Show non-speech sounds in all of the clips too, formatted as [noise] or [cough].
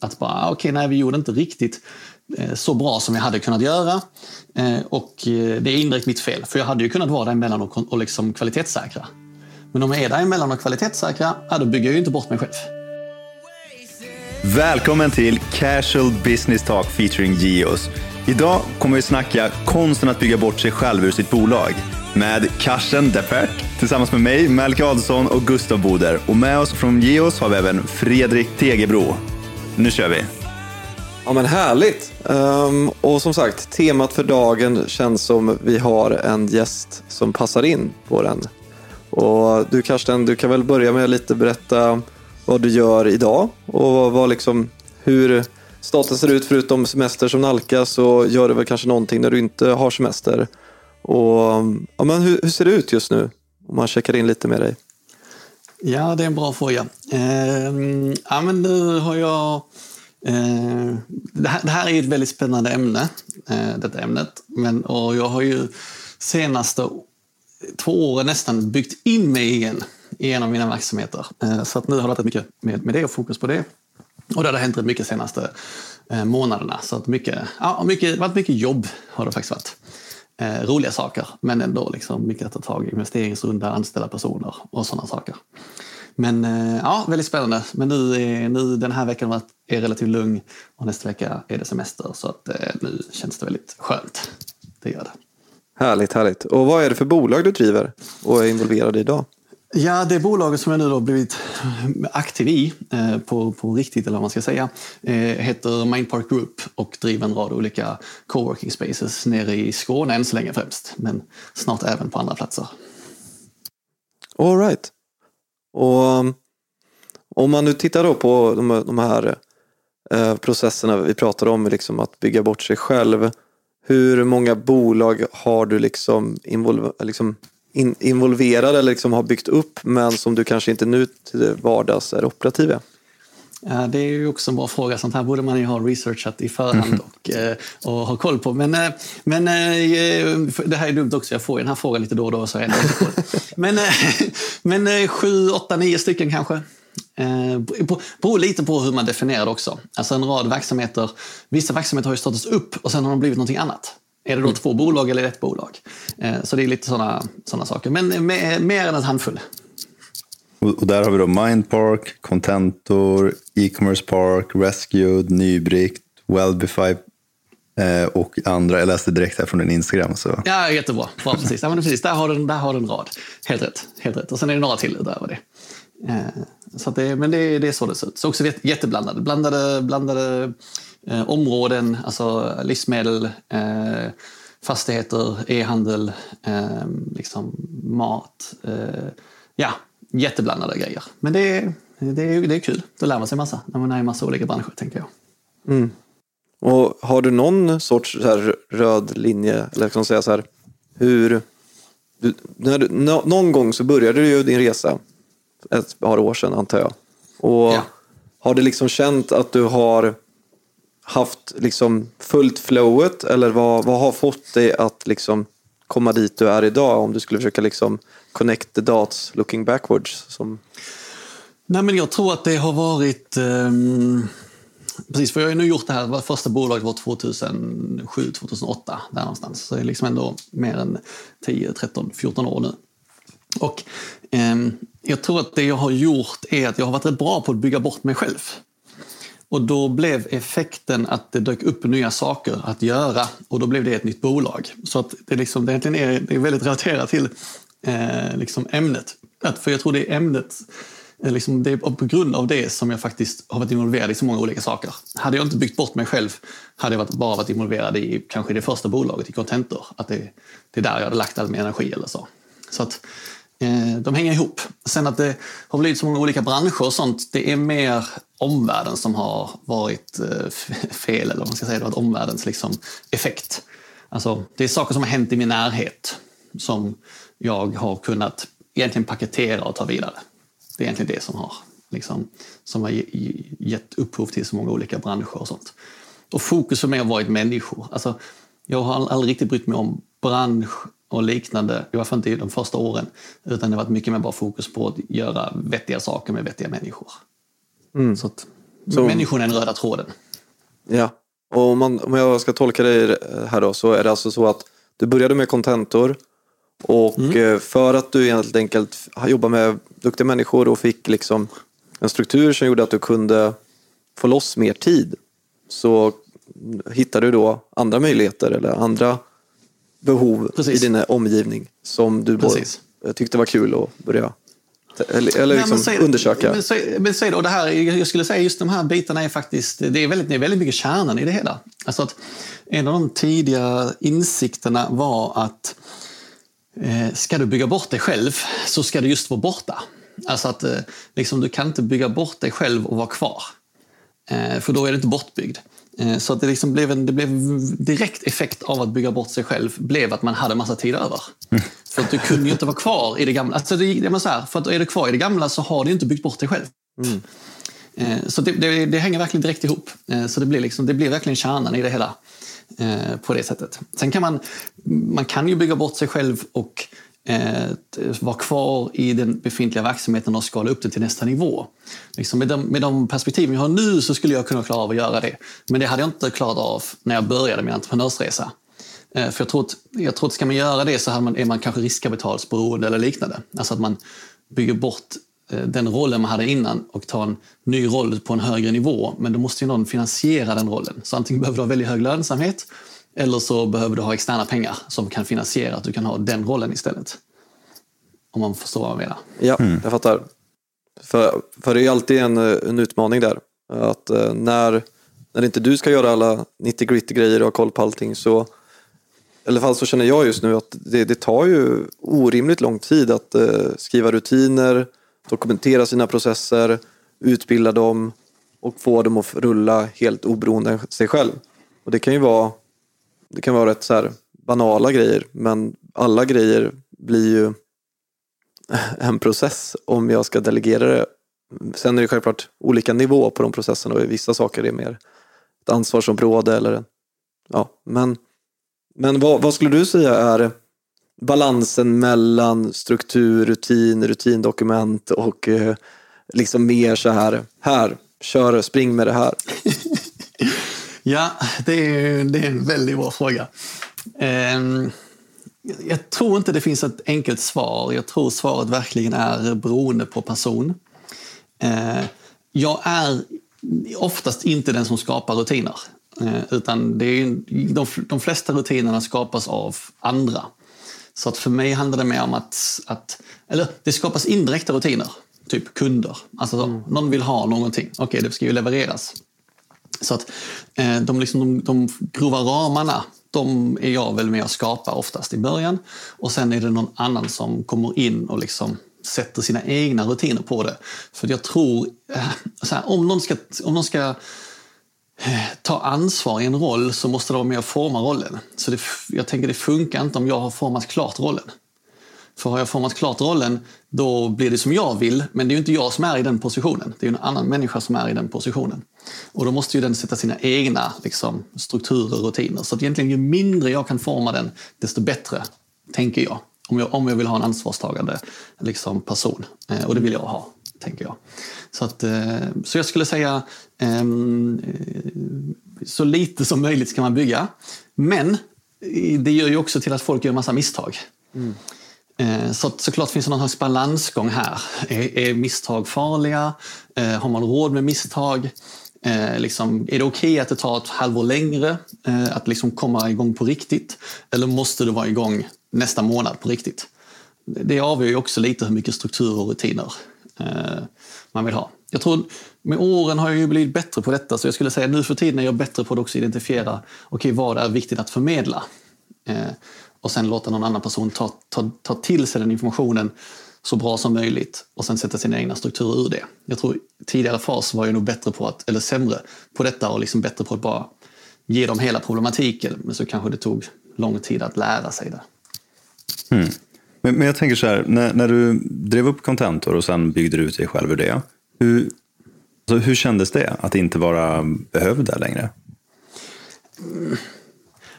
Att bara, ah, okej, nej, vi gjorde inte riktigt eh, så bra som vi hade kunnat göra. Eh, och eh, det är indirekt mitt fel, för jag hade ju kunnat vara däremellan och, och liksom kvalitetssäkra. Men om jag är däremellan och kvalitetssäkra, ja, då bygger jag ju inte bort mig själv. Välkommen till Casual Business Talk featuring Geos. Idag kommer vi snacka konsten att bygga bort sig själv ur sitt bolag med Karsten Deppert tillsammans med mig, Melke Adelsson och Gustav Boder. Och med oss från Geos har vi även Fredrik Tegebro. Nu kör vi! Ja men härligt! Um, och som sagt, temat för dagen känns som vi har en gäst som passar in på den. Och du Karsten, du kan väl börja med att lite berätta vad du gör idag och vad, vad liksom, hur staten ser ut förutom semester som nalkas så gör du väl kanske någonting när du inte har semester. Och, ja, men hur, hur ser det ut just nu? Om man checkar in lite med dig. Ja, det är en bra fråga. Eh, ja, men nu har jag... Eh, det, här, det här är ett väldigt spännande ämne, eh, detta ämnet. Men, och jag har ju senaste två åren nästan byggt in mig igen i en av mina verksamheter. Eh, så att nu har det varit mycket med, med det och fokus på det. Och det har hänt rätt mycket senaste eh, månaderna. Så att mycket, ja, mycket, det har varit mycket jobb har det faktiskt varit. Eh, roliga saker, men ändå liksom mycket att ta tag i. Investeringsrunda, anställa personer och sådana saker. Men eh, ja, väldigt spännande. Men nu, är, nu den här veckan är relativt lugn och nästa vecka är det semester. Så att, eh, nu känns det väldigt skönt. Det gör det. Härligt, härligt. Och vad är det för bolag du driver och är involverad i idag? Ja, det bolaget som jag nu har blivit aktiv i eh, på, på riktigt, eller vad man ska säga, eh, heter Mindpark Group och driver en rad olika coworking spaces nere i Skåne än så länge främst, men snart även på andra platser. All right. Och um, om man nu tittar då på de, de här eh, processerna vi pratade om, liksom att bygga bort sig själv. Hur många bolag har du liksom, involver- liksom in, involverad eller liksom har byggt upp men som du kanske inte nu till vardags är operativ i? Det är ju också en bra fråga. Sånt här borde man ju ha researchat i förhand Mm. och, eh, och ha koll på. Men, eh, men eh, det här är dumt också. Jag får ju den här frågan lite då och då. Så jag. [laughs] Men, men sju, åtta, nio stycken kanske. Beror lite på hur man definierar det också. Alltså en rad verksamheter. Vissa verksamheter har ju startats upp och sen har de blivit någonting annat. Är det då två bolag eller ett bolag? Eh, Så det är lite sådana såna saker. Men mer, än en handfull. Och, där har vi då Mindpark, Contentor, E-commerce Park, Rescued, Nybrikt, Wellbify eh, och andra. Jag läste direkt här från din Instagram. Så. Ja, jättebra. Bra, precis. Ja, men precis. Där, har den, där har den en rad. Helt rätt. Helt rätt. Och sen är det några till utöver det. Eh, Så det men det, det är så det ser ut. Så också jätte- jätteblandade. Blandade, blandade eh, områden, alltså livsmedel, eh, fastigheter, e-handel, eh, liksom mat. Eh, ja, jätteblandade grejer. Men det, är- det, är, det är kul. Då lär man sig massa när man är i massa olika branscher, tänker jag. Och har du någon sorts röd linje, eller kan man säga så här, hur... Du, när du, nå, någon gång så började du ju din resa, ett par år sedan antar jag. Och Ja. Har du liksom känt att du har haft liksom fullt flowet eller vad, vad har fått dig att liksom komma dit du är idag om du skulle försöka liksom connect the dots looking backwards? Som, Nej, men jag tror att det har varit... Um, precis, för jag har ju nu gjort det här. Första bolaget var 2007, 2008, där någonstans. Så det är liksom ändå mer än 10, 13, 14 år nu. Och um, jag tror att det jag har gjort är att jag har varit rätt bra på att bygga bort mig själv. Och då blev effekten att det dök upp nya saker att göra och då blev det ett nytt bolag. Så att det, liksom, det egentligen är, det är väldigt relaterat till eh, liksom ämnet. Att, för jag tror det är ämnet, eh, liksom, det är på grund av det som jag faktiskt har varit involverad i så många olika saker. Hade jag inte byggt bort mig själv hade jag varit, bara varit involverad i kanske det första bolaget, i Contentor. Att det, det är där jag hade lagt all min energi eller så. Så att Eh, de hänger ihop. Sen att det har blivit så många olika branscher och sånt, det är mer omvärlden som har varit eh, [laughs] fel, eller vad man ska säga, det varit omvärldens liksom, effekt. Alltså, det är saker som har hänt i min närhet som jag har kunnat egentligen paketera och ta vidare. Det är egentligen det som har, liksom, som har gett upphov till så många olika branscher och sånt. Och fokus för mig har varit människor. Alltså, jag har aldrig riktigt brytt mig om bransch och liknande, i alla fall inte de första åren. Utan det har varit mycket mer bara fokus på att göra vettiga saker med vettiga människor. Så att Så- människan är den röda tråden. ja. Och om, man, om jag ska tolka dig här då så är det alltså så att du började med Contentor och eh, för att du helt enkelt jobbar med duktiga människor och fick liksom en struktur som gjorde att du kunde få loss mer tid så hittade du då andra möjligheter eller andra behov Precis. i din omgivning som du Precis. tyckte var kul att börja eller, eller Nej, liksom men säg- undersöka. Men, säg- men säg då, det här, jag skulle säga just de här bitarna är faktiskt, det är väldigt, det är väldigt mycket kärnan i det hela. Alltså att en av de tidiga insikterna var att eh, ska du bygga bort dig själv så ska du just vara borta. Alltså att eh, liksom, du kan inte bygga bort dig själv och vara kvar. Eh, för då är du inte bortbyggd. Eh, så att det, liksom blev en det blev direkt effekt av att bygga bort sig själv blev att man hade massa tid över. För att du kunde ju inte vara kvar i det gamla. Alltså det, det så här, för att är du kvar i det gamla så har du inte byggt bort dig själv. Eh, Så det, det, det hänger verkligen direkt ihop. Eh, Så det blir, liksom, det blir verkligen kärnan i det hela på det sättet. Sen kan man, man kan ju bygga bort sig själv och Eh, vara kvar i den befintliga verksamheten och skala upp den till nästa nivå. Liksom med, de, med de perspektiven jag har nu så skulle jag kunna klara av att göra det. Men det hade jag inte klarat av när jag började min entreprenörsresa. Eh, för jag tror, att, jag tror att ska man göra det så man, är man kanske riskkapitalsberoende eller liknande. Alltså att man bygger bort eh, den rollen man hade innan och tar en ny roll på en högre nivå. Men då måste ju någon finansiera den rollen. Så antingen behöver du ha väldigt hög lönsamhet eller så behöver du ha externa pengar som kan finansiera att du kan ha den rollen istället. Om man förstår vad jag menar. Ja, jag fattar. För, för det är ju alltid en, eh, en utmaning där. Att eh, när, när inte du ska göra alla 90 gritty grejer och ha koll på allting så i alla fall så känner jag just nu att det, det tar ju orimligt lång tid att eh, skriva rutiner, dokumentera sina processer, utbilda dem och få dem att rulla helt oberoende av sig själv. Och det kan ju vara, det kan vara rätt så här banala grejer men alla grejer blir ju [laughs] en process om jag ska delegera det. Sen är det självklart olika nivå på de processerna och vissa saker är mer ett ansvarsområde eller ja, men, men vad, vad skulle du säga är balansen mellan struktur, rutin, rutindokument och eh, liksom mer så här, här, kör, spring med det här. [laughs] Ja, det är, det är en väldigt bra fråga. Ehm, jag tror inte det finns ett enkelt svar. Jag tror svaret verkligen är beroende på person. Eh, jag är oftast inte den som skapar rutiner. Eh, utan det är, de, de flesta rutinerna skapas av andra. Så att för mig handlar det mer om att, att eller det skapas indirekta rutiner. Typ kunder. Alltså så, någon vill ha någonting. Okej, det ska ju levereras. Så att eh, de, liksom, de, de grova ramarna, de är jag väl med och skapar oftast i början. Och sen är det någon annan som kommer in och liksom sätter sina egna rutiner på det. För jag tror, eh, så här, om någon ska, om någon ska eh, ta ansvar i en roll så måste de vara med och forma rollen. Så det, jag tänker det funkar inte om jag har format klart rollen. För har jag format klart rollen, då blir det som jag vill. Men det är ju inte jag som är i den positionen. Det är en annan människa som är i den positionen. Och då måste ju den sätta sina egna liksom, strukturer och rutiner. Så att egentligen ju mindre jag kan forma den, desto bättre, tänker jag. Om jag, om jag vill ha en ansvarstagande liksom, person. Eh, och det vill jag ha, tänker jag. Så, att, eh, så jag skulle säga ehm, eh, så lite som möjligt ska man bygga. Men eh, det gör ju också till att folk gör massa misstag. Mm. Eh, så såklart finns det någon slags balansgång här. Är, är misstag farliga? Eh, har man råd med misstag? Eh, liksom, är det okej okay att det tar ett halvår längre att liksom komma igång på riktigt? Eller måste du vara igång nästa månad på riktigt? Det avgör ju också lite hur mycket struktur och rutiner man vill ha. Jag tror med åren har jag ju blivit bättre på detta så jag skulle säga nu för tiden är jag bättre på att också identifiera okay, vad är viktigt att förmedla. Och sen låta någon annan person ta, ta, ta till sig den informationen så bra som möjligt och sen sätta sina egna strukturer ur det. Jag tror tidigare fas var jag nog bättre på att, eller sämre på detta och liksom bättre på att bara ge dem hela problematiken. Men så kanske det tog lång tid att lära sig det. Mm. Men, men, jag tänker så här, när, när du drev upp Contentor och sen byggde du ut dig själv ur det. Hur, alltså hur kändes det att inte vara behövd där längre?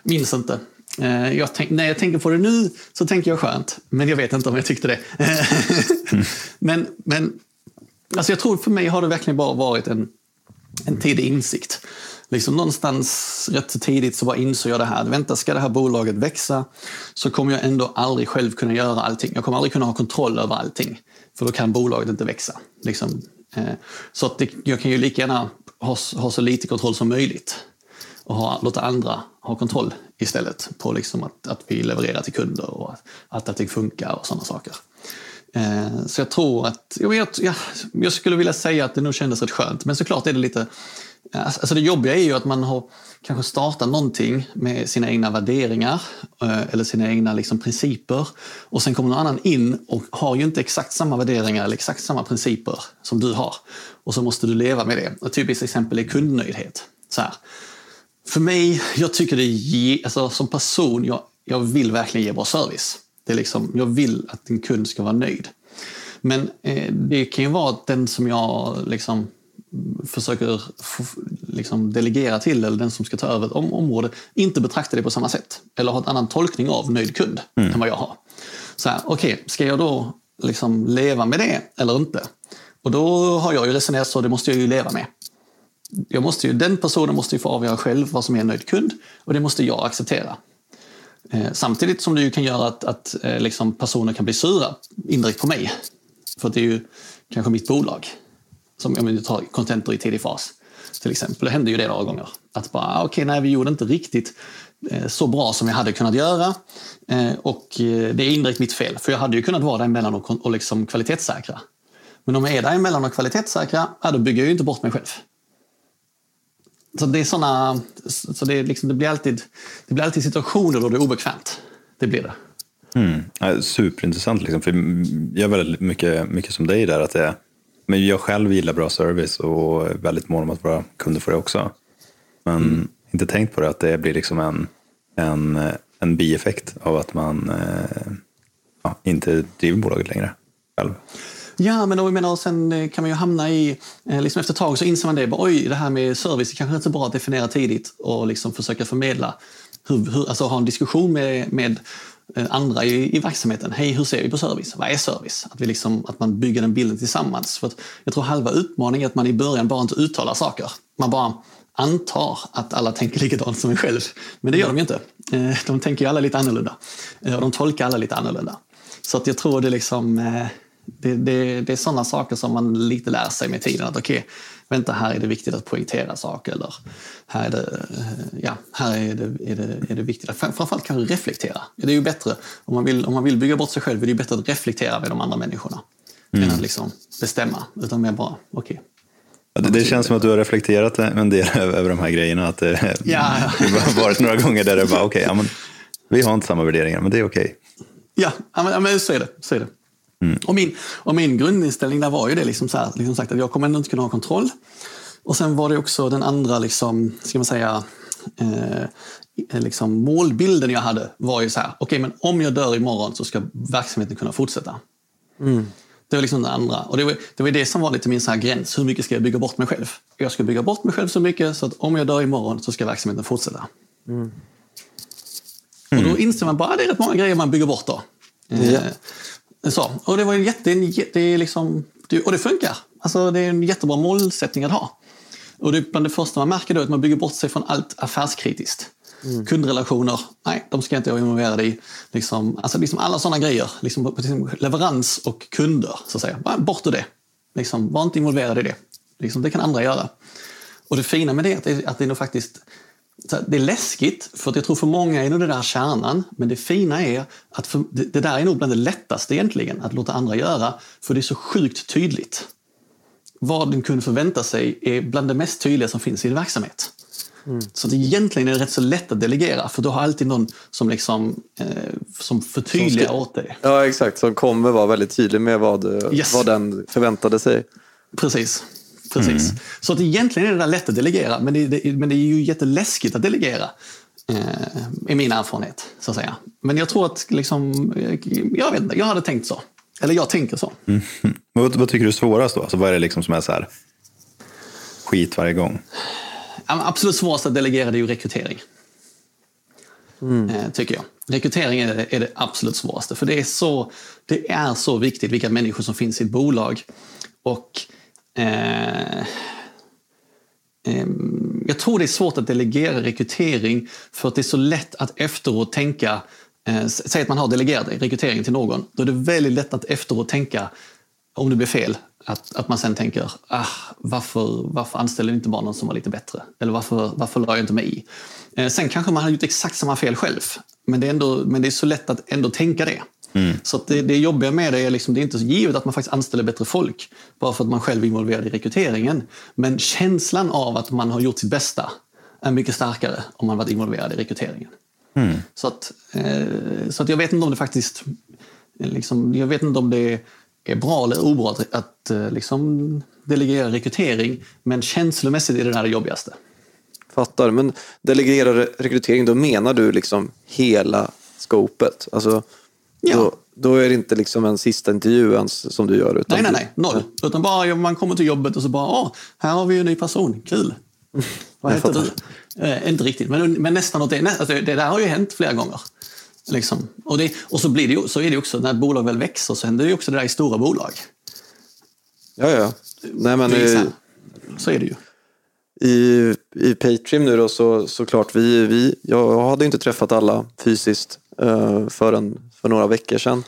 Minns inte. Eh, jag tänk, när jag tänker på det nu så tänker jag skönt, men jag vet inte om jag tyckte det. mm. [laughs] Men, men alltså jag tror för mig har det verkligen bara varit en, en tidig insikt liksom någonstans rätt tidigt så bara insåg jag det här. Vänta, ska det här bolaget växa så kommer jag ändå aldrig själv kunna göra allting. Jag kommer aldrig kunna ha kontroll över allting. För då kan bolaget inte växa. Liksom. Eh, så att det, jag kan ju lika gärna ha, ha så lite kontroll som möjligt och ha, låta andra ha kontroll istället på liksom att, att vi levererar till kunder och att, att allting funkar och sådana saker. Eh, så jag tror att, jag, vet, ja, jag skulle vilja säga att det nog kändes rätt skönt men såklart är det lite eh, alltså, alltså det jobbiga är ju att man har kanske startat någonting med sina egna värderingar eh, eller sina egna liksom principer och sen kommer någon annan in och har ju inte exakt samma värderingar eller exakt samma principer som du har. Och så måste du leva med det. Ett typiskt exempel är kundnöjdhet. Så här. För mig, jag tycker det är, alltså, som person, jag, jag vill verkligen ge bra service. Det är liksom, jag vill att en kund ska vara nöjd. Men eh, det kan ju vara att den som jag liksom försöker liksom delegera till eller den som ska ta över ett område inte betraktar det på samma sätt. Eller har en annan tolkning av nöjd kund mm. än vad jag har. Så här, okej, okay, ska jag då liksom leva med det eller inte? Och då har jag ju resonerat så, det måste jag ju leva med. Jag måste ju, den personen måste ju få avgöra själv vad som är en nöjd kund och det måste jag acceptera. Eh, samtidigt som det ju kan göra att, att eh, liksom personer kan bli sura indirekt på mig. För det är ju kanske mitt bolag. Som om vi tar Contentor i tidig fas till exempel. Det hände ju det några gånger. Att bara, ah, okej, okay, nej vi gjorde inte riktigt eh, så bra som vi hade kunnat göra. Eh, och eh, det är indirekt mitt fel, för jag hade ju kunnat vara däremellan och, och liksom kvalitetssäkra. Men om jag är däremellan och kvalitetssäkra, ja, då bygger jag ju inte bort mig själv. Så det är såna, så det, är liksom, det, blir alltid, det blir alltid situationer då det är obekvämt. Det blir det. Mm. Superintressant, liksom, för jag är väldigt mycket, mycket som dig där. att det men jag själv gillar bra service och är väldigt mån om att våra kunder får det också. Men mm. inte tänkt på det att det blir liksom en, en, en bieffekt av att man eh, ja, inte driver bolaget längre själv. Ja, men då, menar, sen eh, kan man ju hamna i, eh, liksom efter ett tag så inser man det, bara, oj, det här med service är kanske inte så bra att definiera tidigt och liksom försöka förmedla, hur, hur, alltså ha en diskussion med, med eh, andra i, i verksamheten. Hej, hur ser vi på service? Vad är service? Att, vi liksom, att man bygger den bilden tillsammans. För jag tror halva utmaningen är att man i början bara inte uttalar saker. Man bara antar att alla tänker likadant som en själv. Men det gör de ju inte. De tänker ju alla lite annorlunda. Och de tolkar alla lite annorlunda. Så att jag tror det, liksom, det, det, det är sådana saker som man lite lär sig med tiden. Att okay, vänta, här är det viktigt att poängtera saker. Eller här är det, ja, här är det, är det, är det viktigt att framförallt kanske reflektera. Det är ju bättre, om man, vill, om man vill bygga bort sig själv, är det bättre att reflektera med de andra människorna. Mm. Än att liksom bestämma, utan mer bara, okej. Okay. Ja, det, det känns som att du har reflekterat en del över de här grejerna. Att det, ja. [laughs] det har varit några gånger där det bara, okej, okay, ja, vi har inte samma värderingar, men det är okej. Okay. Ja, ja men, så är det. Så är det. Mm. Och, min, och min grundinställning där var ju det liksom så här, liksom sagt att jag kommer ändå inte kunna ha kontroll. Och sen var det också den andra, liksom, ska man säga, eh, liksom, målbilden jag hade var ju så här, okej okay, men om jag dör imorgon så ska verksamheten kunna fortsätta. Mm. Det var liksom det andra. Och det var, det var det som var lite min så här gräns. Hur mycket ska jag bygga bort mig själv? Jag ska bygga bort mig själv så mycket så att om jag dör imorgon så ska verksamheten fortsätta. Mm. Och då inser man bara att det är rätt många grejer man bygger bort då. Mm. Eh, så. Och det var en jätte, det är liksom, och det funkar. Alltså, det är en jättebra målsättning att ha. Och det, bland det första man märker då är att man bygger bort sig från allt affärskritiskt. Mm. Kundrelationer, nej, de ska inte vara involverade i. Liksom, alltså liksom alla sådana grejer. Liksom, liksom, leverans och kunder, så att säga. Bara bort ur det. Liksom, var inte involverad i det. Liksom, det kan andra göra. Och det fina med det är att det, att det är nog faktiskt det är läskigt, för jag tror för många är nog det där kärnan. Men det fina är att för, det, det, där är nog bland det lättaste egentligen, att låta andra göra. För det är så sjukt tydligt. Vad en kund förväntar sig är bland det mest tydliga som finns i en verksamhet. Mm. Så det egentligen är det rätt så lätt att delegera, för du har alltid någon som, liksom, eh, som förtydligar åt dig. Ja, exakt. Som kommer vara väldigt tydlig med vad, yes. vad den förväntade sig. Precis. Precis. Mm. Så att egentligen är det där lätt att delegera, men det, det, men det är ju jätteläskigt att delegera. Eh, är min erfarenhet, så att säga. Men jag tror att, liksom, jag vet inte, jag hade tänkt så. Eller jag tänker så. Mm. [laughs] Vad, vad, tycker du är svårast då? Alltså, vad är det liksom som är så här skit varje gång? absolut svårast att delegera det är ju rekrytering. Mm. Eh, tycker jag. Rekrytering är, är, det absolut svåraste. För det är, så, det är så viktigt vilka människor som finns i ett bolag. Och eh, eh, jag tror det är svårt att delegera rekrytering för att det är så lätt att efteråt tänka Eh, säg att man har delegerat rekrytering till någon. Då är det väldigt lätt att efteråt tänka, om det blir fel, att, att man sen tänker ah, varför, varför anställer inte bara någon som var lite bättre? Eller varför, varför la jag inte mig i? Eh, sen kanske man har gjort exakt samma fel själv. Men det är, ändå, men det är så lätt att ändå tänka det. Mm. Så det, det jobbiga med det är liksom, det är inte så givet att man faktiskt anställer bättre folk bara för att man själv är involverad i rekryteringen. Men känslan av att man har gjort sitt bästa är mycket starkare om man varit involverad i rekryteringen. Mm. Så, att, eh, så att jag vet inte om det faktiskt liksom, jag vet inte om det är bra eller obra att, att eh, liksom, delegera rekrytering, men känslomässigt är det där det jobbigaste. Fattar, men delegera rekrytering, då menar du liksom hela skopet? Alltså, ja. då, då är det inte liksom en sista intervju ens som du gör? Utan nej, nej, nej. Noll. Utan bara man kommer till jobbet och så bara, åh, här har vi en ny person, kul. [laughs] Vad heter du? Eh, inte riktigt, men, men nästan åt det. Alltså, det där har ju hänt flera gånger. Liksom. Och, det, och så, blir det, så är det också, när bolag väl växer så händer det också det där i stora bolag. Ja, ja. Nej, men, i, så är det ju. I, i Patreon nu då så såklart, vi, vi, jag hade inte träffat alla fysiskt uh, förrän för några veckor sedan.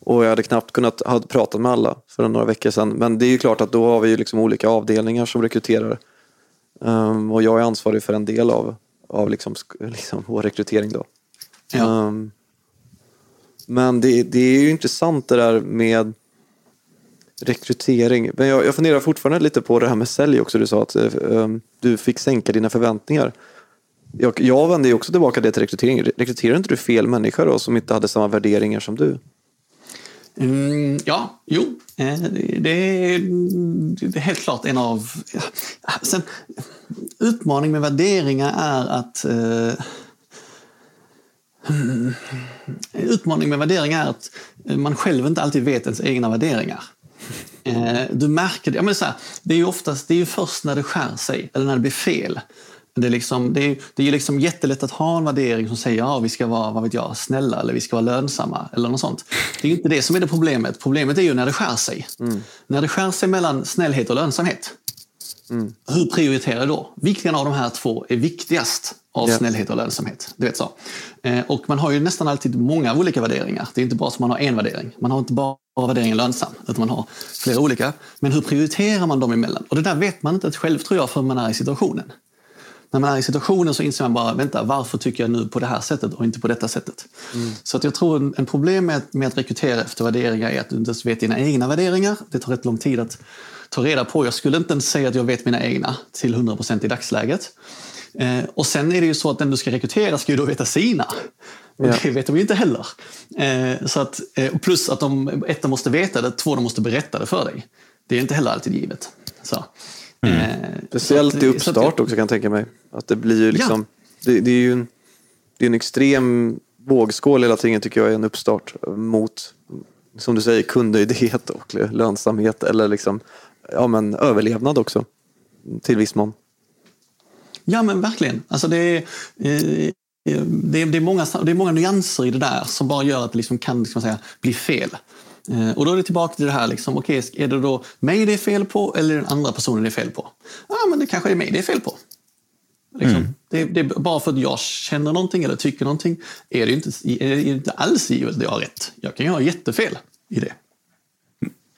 Och jag hade knappt kunnat ha pratat med alla för några veckor sedan. Men det är ju klart att då har vi liksom olika avdelningar som rekryterar Um, och jag är ansvarig för en del av, av liksom, [laughs] liksom vår rekrytering. Då. Ja. Um, men det, det, är ju intressant det där med rekrytering. Men jag, jag funderar fortfarande lite på det här med sälj också. Du sa att um, du fick sänka dina förväntningar. Jag, jag vänder ju också tillbaka det till rekrytering. Rekryterar inte du fel människa då som inte hade samma värderingar som du? Mm, ja, jo, eh, det är, det är helt klart en av... Sen, utmaning med värderingar är att... Eh, mm, utmaning med värderingar är att man själv inte alltid vet ens egna värderingar. Eh, du märker det. Ja, men så här, det är ju oftast, det är ju först när det skär sig, eller när det blir fel, det är, liksom, det, är, det är liksom jättelätt att ha en värdering som säger att ja, vi ska vara vad vet jag, snälla eller vi ska vara lönsamma. eller något sånt. Det är inte det som är det problemet. Problemet är ju när det skär sig. Mm. När det skär sig mellan snällhet och lönsamhet. Mm. Hur prioriterar du då? Vilken av de här två är viktigast av yeah. snällhet och lönsamhet? Du vet så. Eh, och man har ju nästan alltid många olika värderingar. Det är inte bara så att man har en värdering. Man har inte bara värderingen lönsam, utan man har flera olika. Men hur prioriterar man dem emellan? Och det där vet man inte själv tror jag förrän man är i situationen när man är i situationen så inser man bara, vänta, varför tycker jag nu på det här sättet och inte på detta sättet? Mm. Så att jag tror en, en problem med, med, att rekrytera efter värderingar är att du inte ens vet dina egna värderingar. Det tar rätt lång tid att ta reda på. Jag skulle inte ens säga att jag vet mina egna till 100% i dagsläget. Eh, och sen är det ju så att den du ska rekrytera ska ju då veta sina. Och ja. det vet de ju inte heller. Eh, så att, eh, plus att de, ett, de måste veta det, två, de måste berätta det för dig. Det är inte heller alltid givet. Så. Mm. Eh, Speciellt i uppstart också kan jag tänka mig. Att det blir ju liksom, ja. det, det, är ju en, det är en extrem vågskål hela tiden tycker jag är en uppstart mot, som du säger, kundnöjdhet och lönsamhet eller liksom, ja, men överlevnad också till viss mån. Ja men verkligen. Alltså det, är, eh, det, är, det, är många, det är många nyanser i det där som bara gör att det liksom kan liksom säga, bli fel. Eh, och då är det tillbaka till det här, liksom, okay, är det då mig det är fel på eller den andra personen det är fel på? Ja, men det kanske är mig det är fel på. Liksom. Mm. Det, det, är bara för att jag känner någonting eller tycker någonting är det inte, är det inte alls givet att jag har rätt. Jag kan ju ha jättefel i det.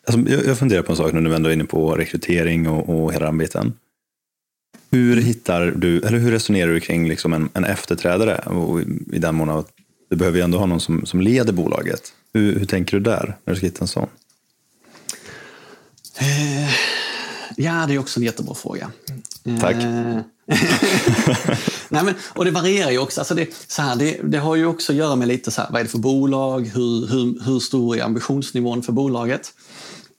Alltså, jag, jag funderar på en sak när vi ändå är inne på rekrytering och, och hela den biten. Hur hittar du, eller hur resonerar du kring liksom en, en efterträdare? Och I den mån att du behöver ju ändå ha någon som, som leder bolaget. Hur, hur tänker du där, när du ska hitta en sån? Eh, ja, det är också en jättebra fråga. Tack. Eh, [laughs] Nej, men, och det varierar ju också. Alltså det, så här, det, det, har ju också att göra med lite så här, vad är det för bolag? Hur, hur, hur stor är ambitionsnivån för bolaget?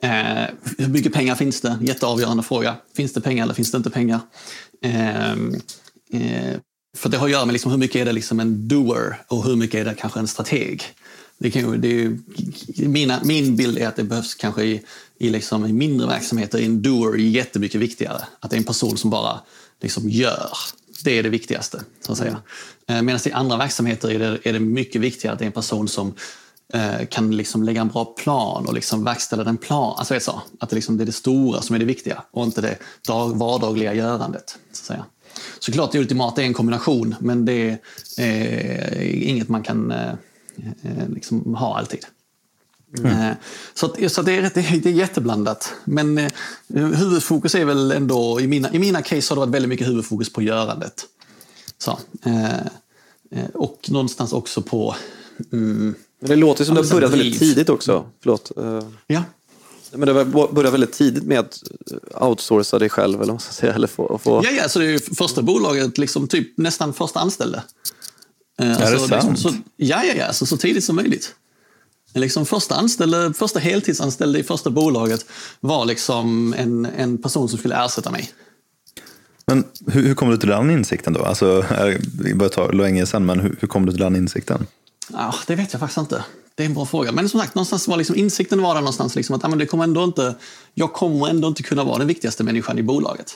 Eh, hur mycket pengar finns det? Jätteavgörande fråga. Finns det pengar eller finns det inte pengar? Eh, eh, för det har att göra med liksom hur mycket är det liksom en doer och hur mycket är det kanske en strateg. Det kan, det är, mina, min bild är att det behövs kanske i, i, liksom, i mindre verksamheter, en doer är jättemycket viktigare. Att det är en person som bara liksom gör. Det är det viktigaste. så att säga. Mm. Medan i andra verksamheter är det, är det mycket viktigare att det är en person som eh, kan liksom lägga en bra plan och liksom verkställa den plan. Alltså så, att det, liksom, det är det stora som är det viktiga och inte det vardagliga görandet. Så att säga. Såklart det ultimata är en kombination men det är inget man kan eh, eh liksom ha alltid. Mm. Eh, så, så det, är, det är jätteblandat. Men eh, huvudfokus är väl ändå, i mina, i mina case har det varit väldigt mycket huvudfokus på görandet. Så, eh, eh och någonstans också på... Mm, men det låter som det har börjat väldigt tidigt också. Förlåt. Eh. Ja. Men det började väldigt tidigt med att outsourca dig själv, eller vad ska säga. Eller få, få... Ja, ja, så det är första bolaget, liksom typ nästan första anställda. Är alltså, det sant? Liksom, så, ja, ja, ja, så, så tidigt som möjligt. Liksom första, anställde, första heltidsanställde i första bolaget var liksom en, en person som skulle ersätta mig. Men hur, hur kom du till den insikten då? Alltså, det börjar ta länge sedan, men hur, hur kom du till den insikten? Ja, det vet jag faktiskt inte. Det är en bra fråga. Men som sagt, någonstans var liksom, insikten var där någonstans liksom att men det kommer ändå inte, jag kommer ändå inte kunna vara den viktigaste människan i bolaget.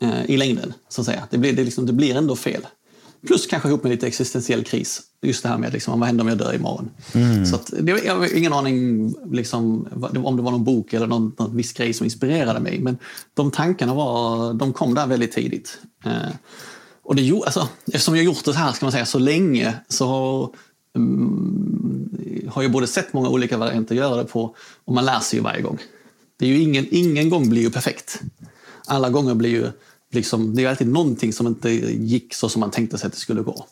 Eh, I längden, så att säga. Det blir, det, liksom, det blir ändå fel. Plus kanske ihop med lite existentiell kris. Just det här med liksom, vad händer om jag dör imorgon? Mm. Så att, det, jag har ingen aning liksom, om det var någon bok eller någon, någon viss grej som inspirerade mig. Men de tankarna var, de kom där väldigt tidigt. Eh, och det, alltså, eftersom jag gjort det här ska man säga, så länge så Mm, har ju både sett många olika varianter göra det på och man lär sig ju varje gång. Det är ju ingen, ingen gång blir ju perfekt. Alla gånger blir ju liksom, det är alltid någonting som inte gick så som man tänkte sig att det skulle gå.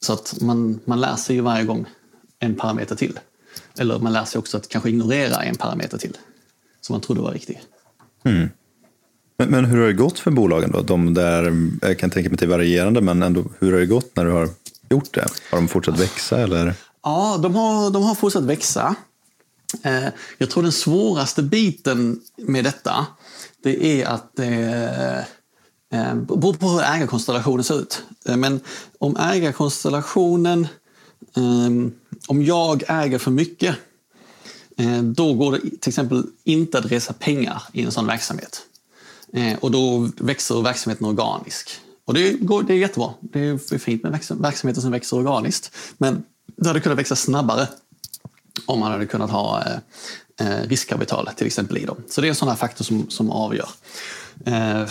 Så att man, man lär sig ju varje gång en parameter till. Eller man lär sig också att kanske ignorera en parameter till som man trodde var riktig. Mm. Men, men, hur har det gått för bolagen då? De där, jag kan tänka mig till varierande, men ändå, hur har det gått när du har gjort det? Har de fortsatt växa eller? Ja, de har, de har fortsatt växa. Eh, jag tror den svåraste biten med detta, det är att det Eh, eh beror på hur ägarkonstellationen ser ut. Eh, men om ägarkonstellationen, ehm, om jag äger för mycket, eh, då går det till exempel inte att resa pengar i en sån verksamhet. Eh, och då växer verksamheten organiskt. Och det, går, det är jättebra. Det är fint med verksamheter som växer organiskt. Men det hade kunnat växa snabbare om man hade kunnat ha eh, eh, riskkapital till exempel i dem. Så det är en sån här faktor som, som avgör eh,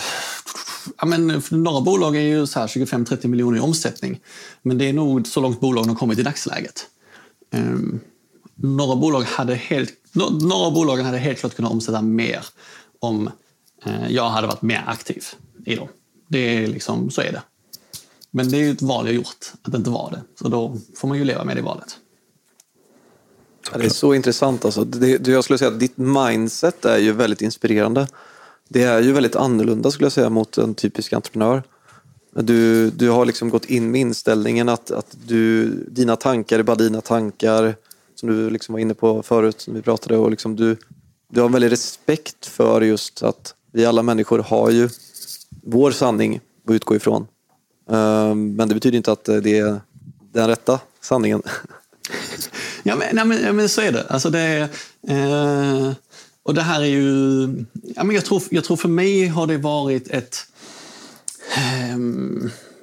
ja, men några bolag är ju 25-30 miljoner i omsättning. Men det är nog så långt bolagen har kommit i dagsläget. Eh, några, bolag hade helt, några bolagen hade helt klart kunnat omsätta mer om eh, jag hade varit mer aktiv i dem. Det är liksom, så är det. Men det är ju ett val jag gjort, att inte vara det. Så då får man ju leva med det valet. Ja, det är så intressant. Alltså. Det, jag skulle säga att ditt mindset är ju väldigt inspirerande. Det är ju väldigt annorlunda skulle jag säga mot en typisk entreprenör. Du, du har liksom gått in med inställningen att, att du, dina tankar är bara dina tankar. Som du liksom var inne på förut när vi pratade. Och liksom du, du har en väldig respekt för just att vi alla människor har ju vår sanning att utgå ifrån. Ehm, men det betyder inte att eh, det är den rätta sanningen. Ja, men, nej, men, ja, men så är det. Alltså det är, eh, och det här är ju... Ja, men jag, tror, jag tror för mig har det varit ett... Eh,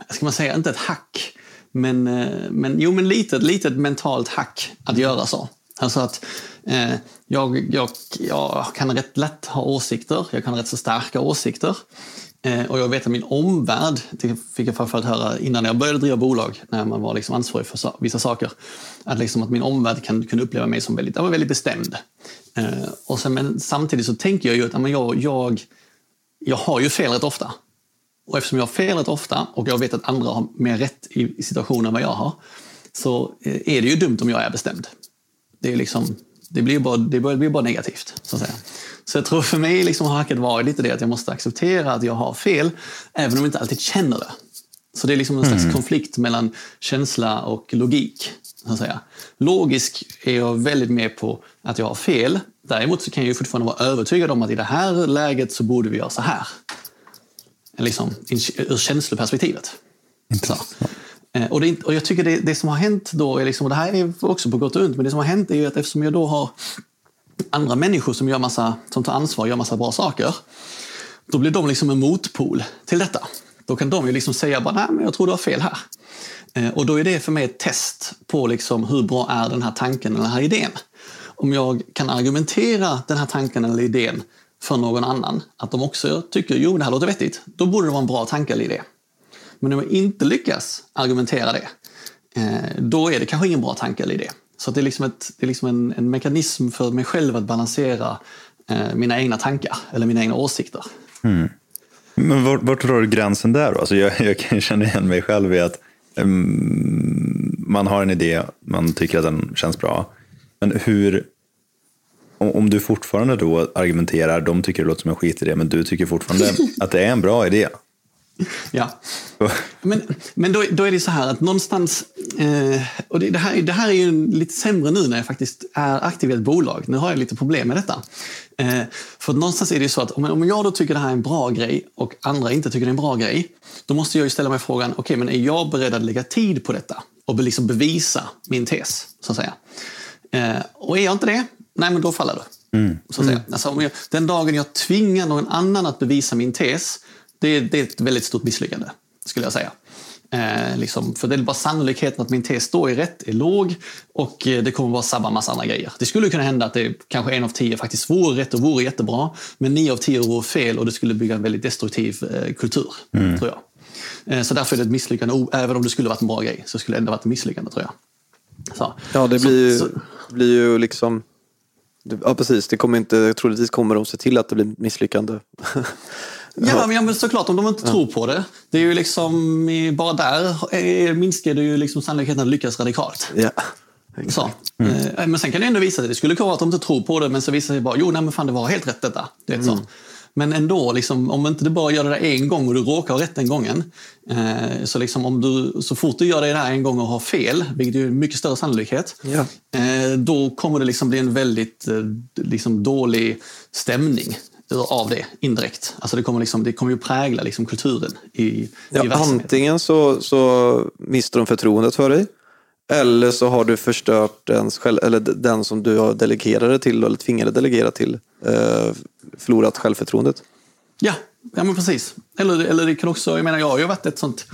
ska man säga, inte ett hack, men, eh, men, jo, men lite, lite ett mentalt hack att göra så. Alltså att eh, jag, jag, jag kan rätt lätt ha åsikter, jag kan ha rätt så starka åsikter. Eh, och jag vet att min omvärld, det fick jag framförallt höra innan jag började driva bolag, när man var liksom ansvarig för vissa saker, att, liksom att min omvärld kan, kunde uppleva mig som väldigt, jag var väldigt bestämd. Eh, och sen, men samtidigt så tänker jag ju att jag, jag, jag har ju fel rätt ofta. Och eftersom jag har fel rätt ofta och jag vet att andra har mer rätt i situationen än vad jag har, så eh, är det ju dumt om jag är bestämd. Det, är liksom, det, blir, bara, det blir bara negativt. Så att säga. Så jag tror för mig liksom har hacket varit lite det att jag måste acceptera att jag har fel, även om jag inte alltid känner det. Så det är liksom en slags mm. konflikt mellan känsla och logik. Så att säga. Logisk är jag väldigt med på att jag har fel. Däremot så kan jag fortfarande vara övertygad om att i det här läget så borde vi göra så här. Liksom, ur känsloperspektivet. Så. Eh, och, det, och jag tycker det, det, som har hänt då, är liksom, och det här är också på gott och ont, men det som har hänt är ju att eftersom jag då har andra människor som, gör massa, som tar ansvar och gör massa bra saker, då blir de liksom en motpol till detta. Då kan de ju liksom säga bara, nej men jag tror du har fel här. Eh, och då är det för mig ett test på liksom hur bra är den här tanken eller den här idén. Om jag kan argumentera den här tanken eller idén för någon annan, att de också tycker jo det här låter vettigt, då borde det vara en bra tanke eller idé. Men om jag inte lyckas argumentera det, eh, då är det kanske ingen bra tanke eller idé. Så det är liksom, ett, det är liksom en, en mekanism för mig själv att balansera eh, mina egna tankar eller mina egna åsikter. Mm. Men vart, vart drar du gränsen där då? Alltså jag, jag kan känna igen mig själv i att um, man har en idé, man tycker att den känns bra. Men hur, om du fortfarande då argumenterar, de tycker det låter som en skitidé, men du tycker fortfarande [laughs] att det är en bra idé. [laughs] Ja. Men, men då, då är det så här att någonstans, eh, och det, det, här, det här är ju lite sämre nu när jag faktiskt är aktiv i ett bolag. Nu har jag lite problem med detta. Eh, för någonstans är det så att om, om jag då tycker det här är en bra grej och andra inte tycker det är en bra grej, då måste jag ju ställa mig frågan, okej okay, men är jag beredd att lägga tid på detta och liksom bevisa min tes, så att säga. Eh, och är jag inte det, nej men då faller det. Mm. Så att säga. Mm. Alltså, om jag, den dagen jag tvingar någon annan att bevisa min tes, det, det är ett väldigt stort misslyckande, skulle jag säga. Eh, liksom, för det är bara sannolikheten att min tes då är rätt är låg och eh, det kommer bara sabba massa andra grejer. Det skulle kunna hända att det kanske en av tio faktiskt vore rätt och vore jättebra, men nio av tio vore fel och det skulle bygga en väldigt destruktiv eh, kultur, mm. tror jag. Eh, så därför är det ett misslyckande, även om det skulle varit en bra grej, så skulle det ändå varit ett misslyckande, tror jag. Så. Ja, det blir ju, så, blir ju liksom Ja, precis. Det kommer inte, troligtvis kommer de se till att det blir misslyckande. [laughs] Ja, men, ja, men såklart om de inte ja. tror på det. Det är ju liksom, bara där minskar det ju liksom sannolikheten att lyckas radikalt. Ja. Så. Mm. Eh, men sen kan det ändå visa sig, det skulle kunna vara att de inte tror på det, men så visar det sig bara, jo nej men fan det var helt rätt detta. Det är mm. så. Men ändå, liksom, om inte du bara gör det där en gång och du råkar ha rätt den gången. Eh, så, liksom, om du, så fort du gör det där en gång och har fel, vilket är en mycket större sannolikhet, ja. eh, då kommer det liksom bli en väldigt eh, liksom, dålig stämning av det indirekt. Alltså det kommer, liksom, det kommer ju prägla liksom kulturen i, i ja, Antingen så, så mister de förtroendet för dig eller så har du förstört ens själv, eller den som du har delegerade till eller tvingade delegera till eh, förlorat självförtroendet. Ja, ja men precis. Eller, eller det kan också, jag menar jag har ju varit ett sånt,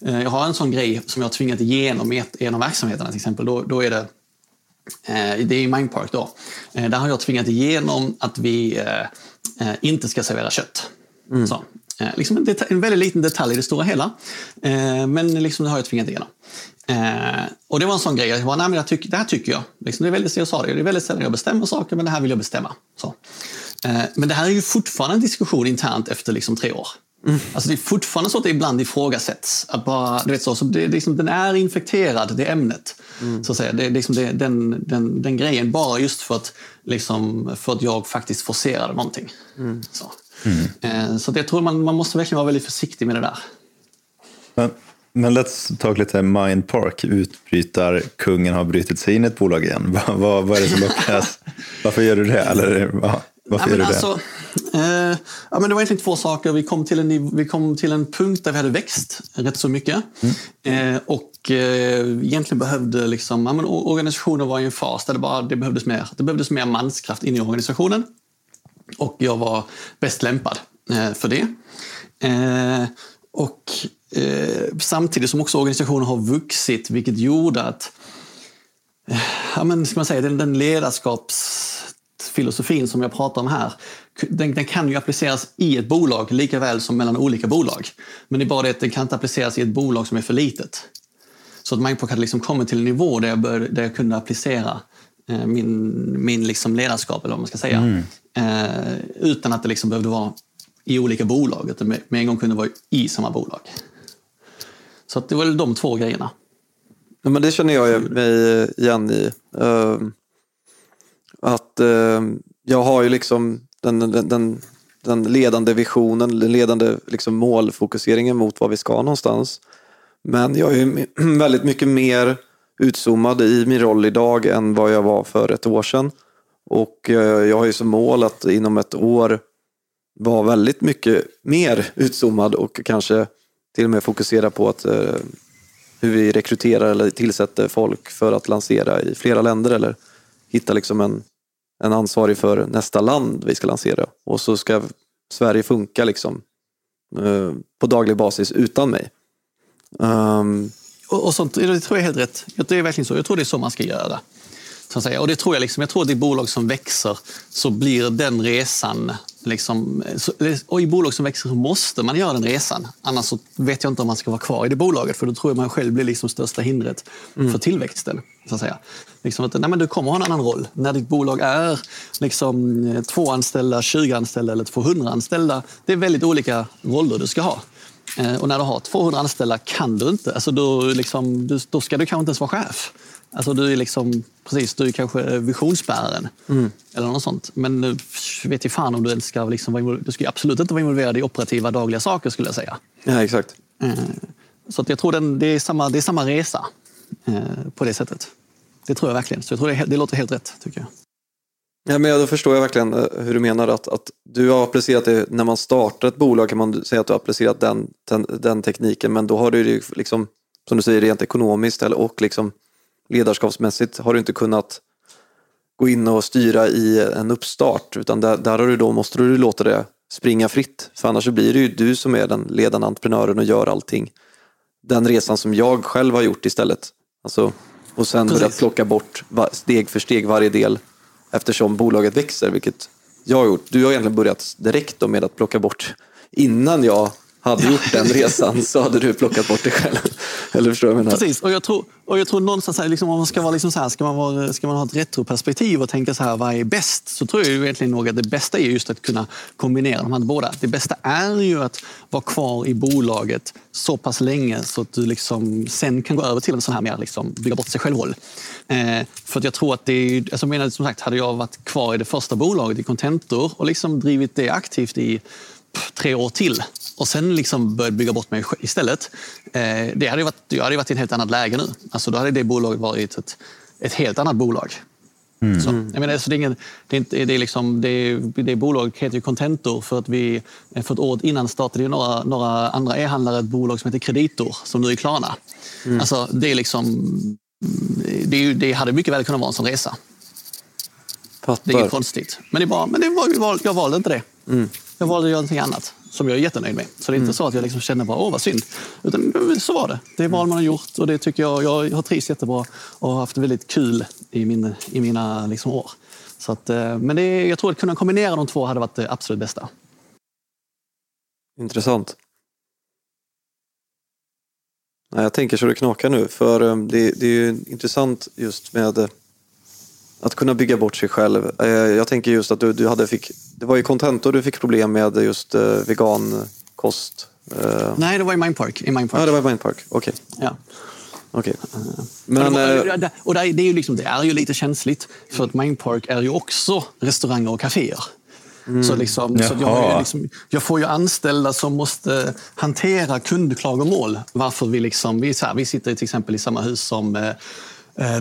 eh, jag har en sån grej som jag har tvingat igenom i en av verksamheterna till exempel. Då, då är det, eh, det är i Mindpark då. Där har jag tvingat igenom att vi eh, inte ska servera kött. Mm. Så, eh, liksom en, en, väldigt liten detalj i det stora hela. Eh, men liksom, det har jag tvingat igenom. Eh, och det var en sån grej, jag bara, nej, men jag tyck, det här tycker jag. Liksom, det är väldigt, jag sa det, det är väldigt sällan jag bestämmer saker, men det här vill jag bestämma. Så. Eh, men det här är ju fortfarande en diskussion internt efter liksom, tre år. Mm. Alltså det är fortfarande så att det ibland ifrågasätts. Att bara, du vet så, så det, liksom, den är infekterad, det ämnet. Mm. Så att säga. Det, liksom det, den, den, den grejen, bara just för att, liksom, för att jag faktiskt forcerade någonting. Mm. Så, mm. Eh, så jag tror man, man måste verkligen vara väldigt försiktig med det där. Men, men let's talk lite Mind Park. Utbrytar kungen har brutit sig in i ett bolag igen. [laughs] vad, vad, vad är det som lockas? [laughs] Varför gör du det? Eller, varför ja, gör du det? Alltså, Eh, ja, men det var egentligen två saker. Vi kom, till en, vi kom till en punkt där vi hade växt rätt så mycket. Mm. Eh, och eh, egentligen behövde liksom, ja, men organisationen var i en fas där det, bara, det, behövdes mer, det behövdes mer manskraft in i organisationen. Och jag var bäst lämpad eh, för det. Eh, och eh, samtidigt som också organisationen har vuxit, vilket gjorde att ja, men, ska man säga, den, den ledarskapsfilosofin som jag pratar om här, den, den, kan ju appliceras i ett bolag lika väl som mellan olika bolag. Men det är bara det att den kan inte appliceras i ett bolag som är för litet. Så att Mindpock hade liksom kommit till en nivå där jag, började, där jag kunde applicera eh, min, min liksom ledarskap, eller vad man ska säga. Mm. Eh, utan att det liksom behövde vara i olika bolag, utan med, med en gång kunde vara i samma bolag. Så att det var väl de två grejerna. Ja, men det känner jag mig igen i. Uh, att eh, jag har ju liksom den, den, den, den ledande visionen, den ledande liksom målfokuseringen mot vad vi ska någonstans. Men jag är [clears throat] väldigt mycket mer utzoomad i min roll idag än vad jag var för ett år sedan. Och eh, jag har ju som mål att inom ett år vara väldigt mycket mer utzoomad och kanske till och med fokusera på att eh, hur vi rekryterar eller tillsätter folk för att lansera i flera länder eller hitta liksom en, en ansvarig för nästa land vi ska lansera. Och så ska Sverige funka liksom eh, på daglig basis utan mig. Um, och, och sånt, det tror jag är helt rätt. Det är verkligen så. Jag tror det är så man ska göra. Så att säga. Och det tror jag, liksom, jag tror att i bolag som växer så blir den resan Liksom, och I bolag som växer så måste man göra den resan. Annars så vet jag inte om man ska vara kvar i det bolaget för då tror jag man själv blir liksom största hindret mm. för tillväxten. Så att säga. Liksom att, nej, men du kommer ha en annan roll. När ditt bolag är liksom, två anställda, 20 anställda eller 200 anställda. Det är väldigt olika roller du ska ha. Eh, och när du har 200 anställda kan du inte. Alltså då, liksom, då ska du kanske inte ens vara chef. Alltså du är liksom, precis, du är kanske visionsbäraren mm. eller något sånt. Men vet ju fan om du ens ska liksom vara Du ska absolut inte vara involverad i operativa dagliga saker skulle jag säga. Ja, exakt. Eh, så jag tror den, det, är samma, det är samma resa eh, på det sättet. Det tror jag verkligen. Så jag tror det, det låter helt rätt tycker jag. Ja, men då förstår jag verkligen eh, hur du menar att, att du har applicerat det när man startar ett bolag kan man säga att du har applicerat den, den, den tekniken men då har du ju, liksom som du säger rent ekonomiskt eller, och liksom ledarskapsmässigt har du inte kunnat gå in och styra i en uppstart utan där, där har du då, måste du låta det springa fritt för annars blir det ju du som är den ledande entreprenören och gör allting. Den resan som jag själv har gjort istället. Alltså, och sen börja plocka bort steg för steg varje del eftersom bolaget växer, vilket jag har gjort. Du har egentligen börjat direkt med att plocka bort innan jag hade gjort den resan så hade du plockat bort dig själv. Eller förstår du vad jag menar? Precis, och jag tror, och jag tror någonstans här, liksom, om man ska, vara liksom så här, ska, man vara, ska man ha ett retroperspektiv och tänka så här, vad är bäst? Så tror jag egentligen nog att det bästa är just att kunna kombinera de här båda. Det bästa är ju att vara kvar i bolaget så pass länge så att du liksom sen kan gå över till en sån här mer liksom, bygga bort sig själv-roll. Eh, för att jag tror att det är, alltså, menar, som sagt, hade jag varit kvar i det första bolaget i Contentor och liksom drivit det aktivt i tre år till och sen liksom börjat bygga bort mig istället. Eh, det hade varit, jag hade varit i ett helt annat läge nu. Alltså då hade det bolaget varit ett, ett helt annat bolag. Mm. Så, jag menar, så det, är ingen, det, är inte, det, är liksom, det, det bolaget heter ju Contentor för att vi för ett år innan startade några, några andra e-handlare ett bolag som heter Kreditor som nu är Klarna. Mm. Alltså, det, är liksom, det, det hade mycket väl kunnat vara en sån resa. Fattar. Det är inget konstigt. Men, det är bara, men det var, jag valde inte det. Mm. Jag valde att göra någonting annat som jag är jättenöjd med. Så det är inte mm. så att jag liksom känner bara, åh vad synd. Utan så var det. Det är val man har gjort och det tycker jag, jag har trivts jättebra och haft väldigt kul i, min, i mina liksom år. Så att, eh, men det, jag tror att kunna kombinera de två hade varit det absolut bästa. Intressant. Jag tänker så det knakar nu, för eh, det, det är intressant just med att kunna bygga bort sig själv. Eh, jag tänker just att du, du hade fick, det var i Contentor du fick problem med just uh, vegankost. Uh. Nej, det var i Mindpark. I Mindpark. Ja, det var i Mindpark. Okej. Okay. Ja. Okay. Men, Men, och det är, ju liksom, det är ju lite känsligt för att Mindpark är ju också restauranger och kaféer. Mm. Så, liksom, så jag, liksom, jag, får ju anställda som måste hantera kundklagomål. Varför vi, liksom, vi, här, vi sitter till exempel i samma hus som eh,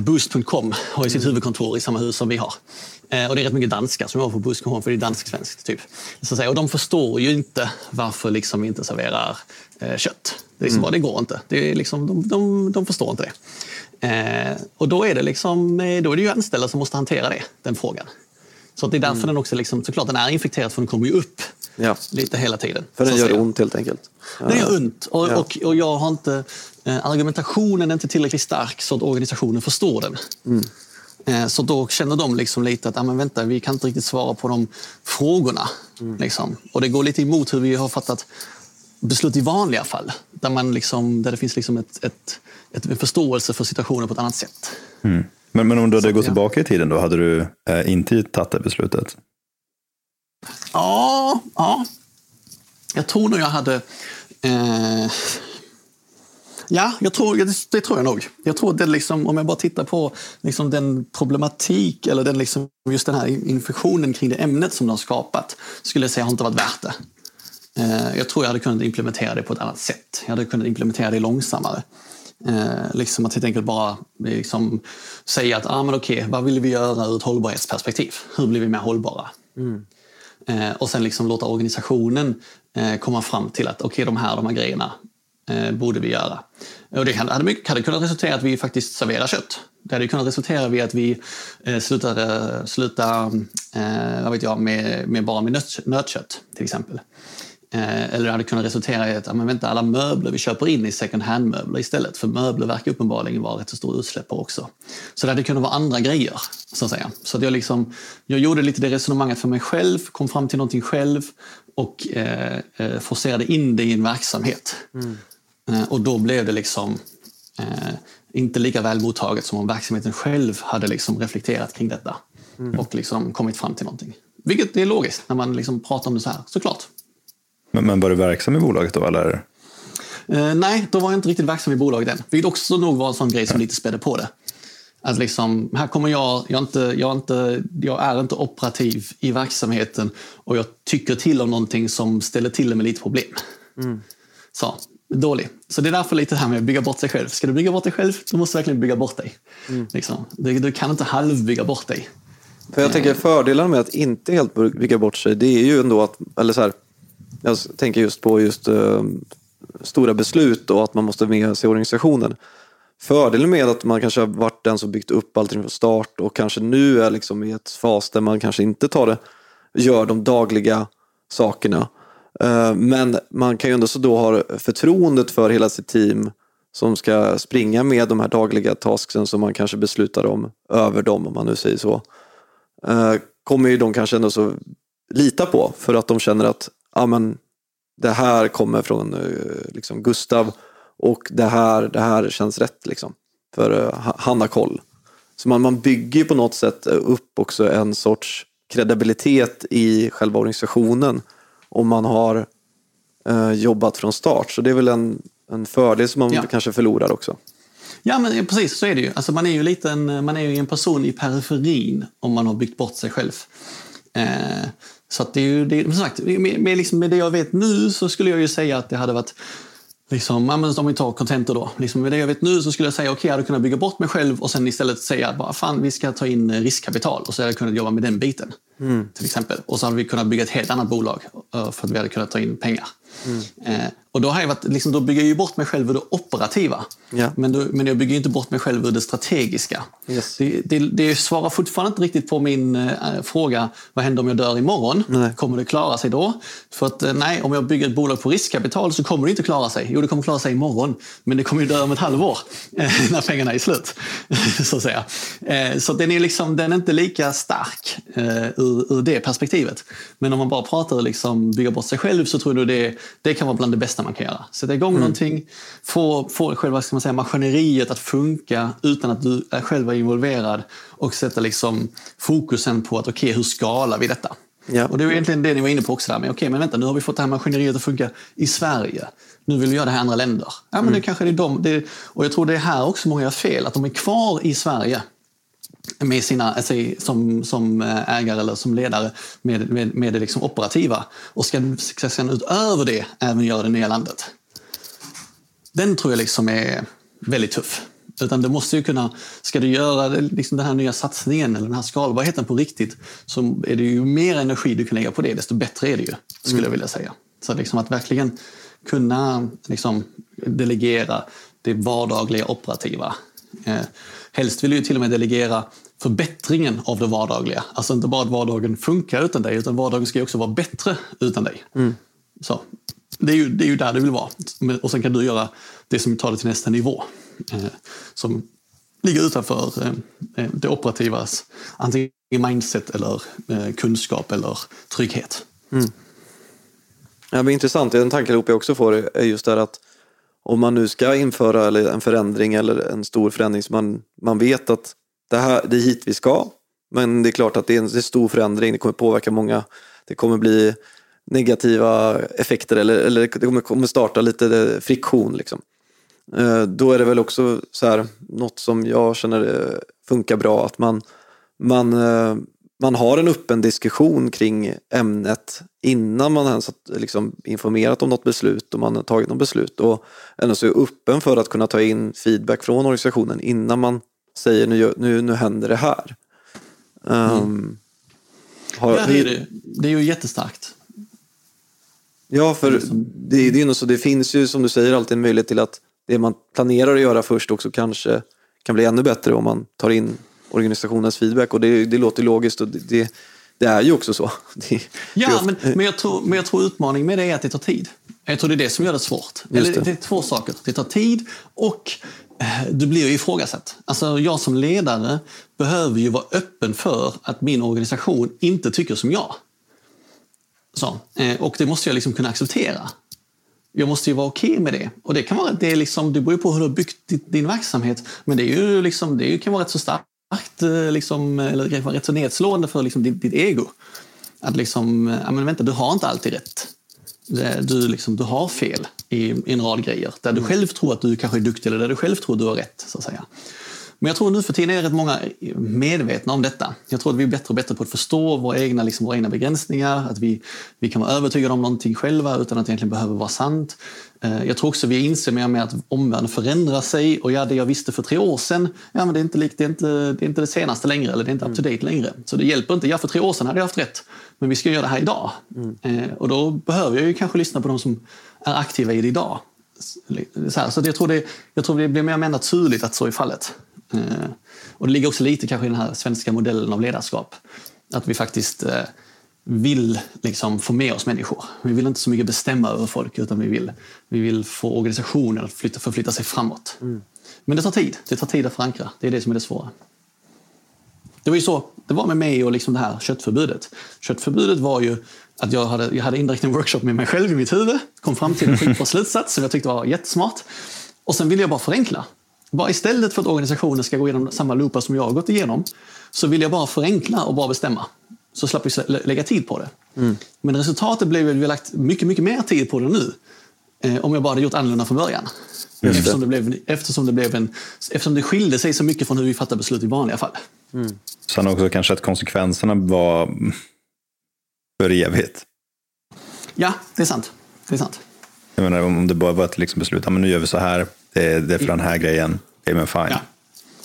Boost.com har ju sitt huvudkontor i samma hus som vi har. Eh, och det är rätt mycket danskar som jobbar på Buskerholm, för det är dansk-svenskt. Typ. Så att säga. Och de förstår ju inte varför liksom vi inte serverar eh, kött. Det, liksom, mm. det går inte. Det är liksom, de, de, de förstår inte det. Eh, och då är, det liksom, eh, då är det ju anställda som måste hantera det, den frågan. Så det är därför mm. den också, liksom, såklart den är infekterad för den kommer ju upp ja. lite hela tiden. För den gör ont helt enkelt. Den gör ont och, ja. och, och jag har inte, eh, argumentationen är inte tillräckligt stark så att organisationen förstår den. Mm. Eh, så då känner de liksom lite att, ah, men vänta, vi kan inte riktigt svara på de frågorna. Mm. Liksom. Och det går lite emot hur vi har fattat beslut i vanliga fall. Där, man liksom, där det finns liksom ett, ett, ett, en förståelse för situationen på ett annat sätt. Mm. Men, men om du hade gått tillbaka i tiden då, hade du eh, inte tagit det beslutet? Ja, ja. Jag tror nog jag hade... Eh, ja, jag tror, det, tror jag nog. Jag tror det liksom, om jag bara tittar på liksom den problematik eller den liksom, just den här infektionen kring det ämnet som de har skapat, skulle jag säga har inte varit värt det. Eh, jag tror jag hade kunnat implementera det på ett annat sätt. Jag hade kunnat implementera det långsammare. Eh, liksom att helt enkelt bara liksom, säga att ah, men okej, vad vill vi göra ur ett hållbarhetsperspektiv? Hur blir vi mer hållbara? Mm. Eh, och sen liksom låta organisationen eh, komma fram till att okej, okay, de här, de här grejerna eh, borde vi göra. Och det hade, mycket, hade kunnat resultera i att vi faktiskt serverar kött. Det hade kunnat resultera i att vi eh, slutade, sluta, eh, vad vet jag, med, med bara med nöt, nötkött till exempel. Eh, eller det hade kunnat resultera i att men vänta, alla möbler vi köper in i second hand-möbler istället. För möbler verkar uppenbarligen vara rätt så stora utsläpp också. Så det hade kunnat vara andra grejer. Så att säga. Så att jag, liksom, jag gjorde lite det resonemanget för mig själv, kom fram till någonting själv och eh, eh forcerade in det i en verksamhet. Mm. Eh, och då blev det liksom eh, inte lika väl mottaget som om verksamheten själv hade liksom reflekterat kring detta. Mm. Och liksom kommit fram till någonting. Vilket är logiskt när man liksom pratar om det så här, såklart. Men, men var du verksam i bolaget då? Eller? Uh, nej, då var jag inte riktigt verksam i bolaget än. Vilket också nog var en sån grej som lite spädde på det. Att liksom, här kommer jag, jag, inte, jag, inte, jag är inte operativ i verksamheten och jag tycker till om någonting som ställer till med lite problem. Mm. Så, dålig. Så det är därför lite det här med att bygga bort sig själv. Ska du bygga bort dig själv, då måste du verkligen bygga bort dig. Mm. Liksom. Du, du, kan inte halvbygga bort dig. För jag tänker fördelen med att inte helt bygga bort sig, det är ju ändå att, eller så här, jag tänker just på just uh, stora beslut och att man måste med sig organisationen. Fördelen med att man kanske har varit den som byggt upp allting från start och kanske nu är liksom i ett fas där man kanske inte tar det, gör de dagliga sakerna. Eh, men man kan ju ändå så då ha förtroendet för hela sitt team som ska springa med de här dagliga tasksen som man kanske beslutar om över dem, om man nu säger så. Eh, kommer ju de kanske ändå så lita på för att de känner att ja, men det här kommer från eh, liksom, Gustav och det här, det här känns rätt. Liksom, för han har koll. Så man, man bygger på något sätt upp också en sorts kredibilitet i själva organisationen om man har uh, jobbat från start. Så det är väl en, en fördel som man ja. kanske förlorar också. Ja, men precis så är det ju. Alltså, man är ju lite en, man är ju en person i periferin om man har byggt bort sig själv. Eh, så det är ju, det, som sagt, med, med, liksom, med det jag vet nu så skulle jag ju säga att det hade varit Liksom, om vi tar Contento då. Liksom med det jag vet nu så skulle jag säga okej, okay, jag hade kunnat bygga bort mig själv och sen istället säga bara fan vi ska ta in riskkapital och så hade jag kunnat jobba med den biten. Mm. Till exempel. Och så hade vi kunnat bygga ett helt annat bolag eh, för att vi hade kunnat ta in pengar. Mm. Eh, och då, har jag varit, liksom, då bygger jag ju bort mig själv ur det operativa. Ja. Men, då, men jag bygger inte bort mig själv ur det strategiska. Yes. Det, det, det, svarar fortfarande inte riktigt på min äh, fråga, vad händer om jag dör imorgon? Nej. Kommer det klara sig då? För att äh, nej, om jag bygger ett bolag på riskkapital så kommer det inte klara sig. Jo, det kommer klara sig imorgon, men det kommer ju dö om ett halvår äh, [laughs] när pengarna är slut. [laughs] så att säga. så den är, liksom, den är inte lika stark ur, ur det perspektivet. Men om man bara pratar liksom bygga bort sig själv så tror jag det, det kan vara bland det bästa man kan göra. Sätta igång mm. någonting, få, få själva ska man säga, maskineriet att funka utan att du är själv är involverad och sätta liksom fokusen på att okej, okay, hur skalar vi detta? Ja. Och det var egentligen det ni var inne på också, där, men okej, okay, men vänta, nu har vi fått det här maskineriet att funka i Sverige. Nu vill vi göra det här i andra länder. Ja, men mm. det kanske är de, det, och jag tror det är här också många gör fel, att de är kvar i Sverige med sina, alltså, som, som eh, ägare eller som ledare med, med, med det liksom operativa och ska, ska sen utöver det även göra det nya landet. Den tror jag liksom är väldigt tuff. Utan du måste ju kunna, ska du göra liksom den här nya satsningen eller den här skalbarheten på riktigt så är det ju mer energi du kan lägga på det, desto bättre är det ju, skulle mm. jag vilja säga. Så liksom att verkligen kunna liksom delegera det vardagliga operativa. Eh, helst vill du till och med delegera förbättringen av det vardagliga. Alltså inte bara att vardagen funkar utan dig, utan vardagen ska också vara bättre utan dig. Mm. Så, det, är ju, det är ju där du vill vara. Och sen kan du göra det som tar det till nästa nivå. Eh, som ligger utanför eh, eh det operativas antingen mindset eller eh, kunskap eller trygghet. Mm. Ja, men intressant, en tankeloop jag också får är just det att om man nu ska införa en förändring eller en stor förändring så man, man vet att det, här, det är hit vi ska. Men det är klart att det är en, det är stor förändring, det kommer påverka många. Det kommer bli negativa effekter eller, eller det kommer starta lite eh, friktion. Liksom. Eh, då är det väl också så här, något som jag känner eh, funkar bra, att man, man, eh, man har en öppen diskussion kring ämnet innan man ens har liksom informerat om något beslut och man har tagit något beslut och ändå så är öppen för att kunna ta in feedback från organisationen innan man säger nu, nu, nu händer det här. Mm. Um, har, ja, det är det. Det är ju jättestarkt. Ja, för det, det, är så, det finns ju som du säger alltid en möjlighet till att det man planerar att göra först också kanske kan bli ännu bättre om man tar in organisationens feedback. Och det, det låter logiskt och det, det, är ju också så. [laughs] ja, men, men, jag tror, men jag tror utmaningen med det är att det tar tid. Jag tror det är det som gör det svårt. Eller, det. det är två saker. Det tar tid och Eh, du blir ju ifrågasatt. Alltså jag som ledare behöver ju vara öppen för att min organisation inte tycker som jag. Så, eh, och det måste jag liksom kunna acceptera. Jag måste ju vara okej okay med det. Och det kan vara, det, är liksom, det beror ju på hur du har byggt din verksamhet. Men det, är ju liksom, det kan vara rätt så starkt, eh, liksom, eller det kan vara rätt så nedslående för liksom ditt, ditt ego. Att liksom, ja men vänta, du har inte alltid rätt. Du, liksom, du har fel i, i en rad grejer. Där du mm. själv tror att du kanske är duktig eller där du själv tror att du har rätt. så att säga. Men jag tror nu för tiden är rätt många medvetna om detta. Jag tror att vi är bättre och bättre på att förstå våra egna, liksom, våra egna begränsningar. Att vi, vi kan vara övertygade om någonting själva utan att det egentligen behöver vara sant. Eh, jag tror också vi inser mer och mer att omvärlden förändrar sig och ja, det jag visste för tre år sedan, ja men det är inte, likt, det är inte, det är inte det senaste längre eller det är inte up to date längre. Så det hjälper inte, ja för tre år sedan hade jag haft rätt, men vi ska göra det här idag. Mm. Eh, och då behöver jag ju kanske lyssna på de som är aktiva i det idag. Så, här, så jag, tror det, jag tror det blir mer och mer naturligt att så är fallet. Eh, och det ligger också lite kanske i den här svenska modellen av ledarskap. Att vi faktiskt eh, vill liksom få med oss människor. Vi vill inte så mycket bestämma över folk utan vi vill, vi vill få organisationen att flytta, förflytta sig framåt. Mm. Men det tar tid. Det tar tid att förankra. Det är det som är det svåra. Det var ju så det var med mig och liksom det här köttförbudet. Köttförbudet var ju att jag hade, jag hade indirekt en workshop med mig själv i mitt huvud, kom fram till en skitbra [laughs] slutsats som jag tyckte var jättesmart. Och sen ville jag bara förenkla. Bara istället för att organisationen ska gå igenom samma loopar som jag har gått igenom, så vill jag bara förenkla och bara bestämma. Så slapp vi lägga tid på det. Mm. Men resultatet blev att vi har lagt mycket, mycket mer tid på det nu. Eh, om jag bara hade gjort annorlunda från början. Eftersom det, blev, eftersom, det blev en, eftersom det skilde sig så mycket från hur vi fattar beslut i vanliga fall. Mm. Sen också kanske att konsekvenserna var för evigt. Ja, det är sant. Det är sant. Jag menar om det bara var ett liksom beslut, men nu gör vi så här, det är, det är för den här grejen, det är men fine. Ja.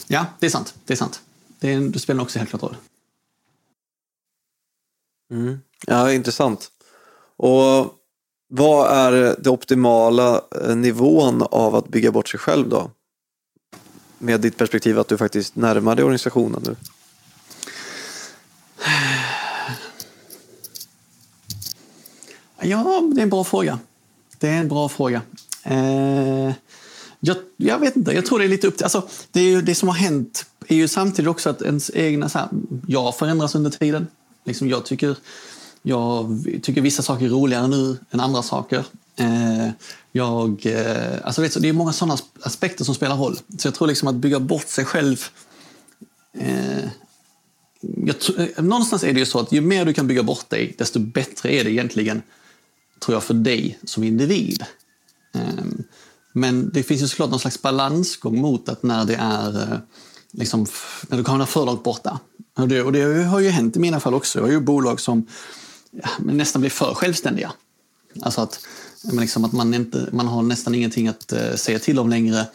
ja, det är sant. Det är sant. Det, är, det spelar också helt klart roll. Mm. Ja, intressant. Och vad är det optimala eh, nivån av att bygga bort sig själv då? Med ditt perspektiv att du faktiskt närmar dig organisationen nu. Ja, det är en bra fråga. Det är en bra fråga. Eh, jag, jag, vet inte, jag tror det är lite upp till... Alltså, det, är ju, det som har hänt är ju samtidigt också att ens egna... Så här, jag förändras under tiden. Liksom jag, tycker, jag tycker vissa saker är roligare nu än andra saker. Eh, jag, eh, alltså vet, så det är många sådana aspekter som spelar roll. Så jag tror liksom att bygga bort sig själv eh, jag, eh, någonstans är det ju så att ju mer du kan bygga bort dig, desto bättre är det egentligen, tror jag, för dig som individ. Ehm, men det finns ju såklart någon slags balansgång mot att när det är eh, liksom, när du kan för långt borta. Och det, och det har ju hänt i mina fall också. Jag har ju bolag som ja, nästan blir för självständiga. Alltså att, liksom att man, inte, man har nästan ingenting att uh, säga till om längre.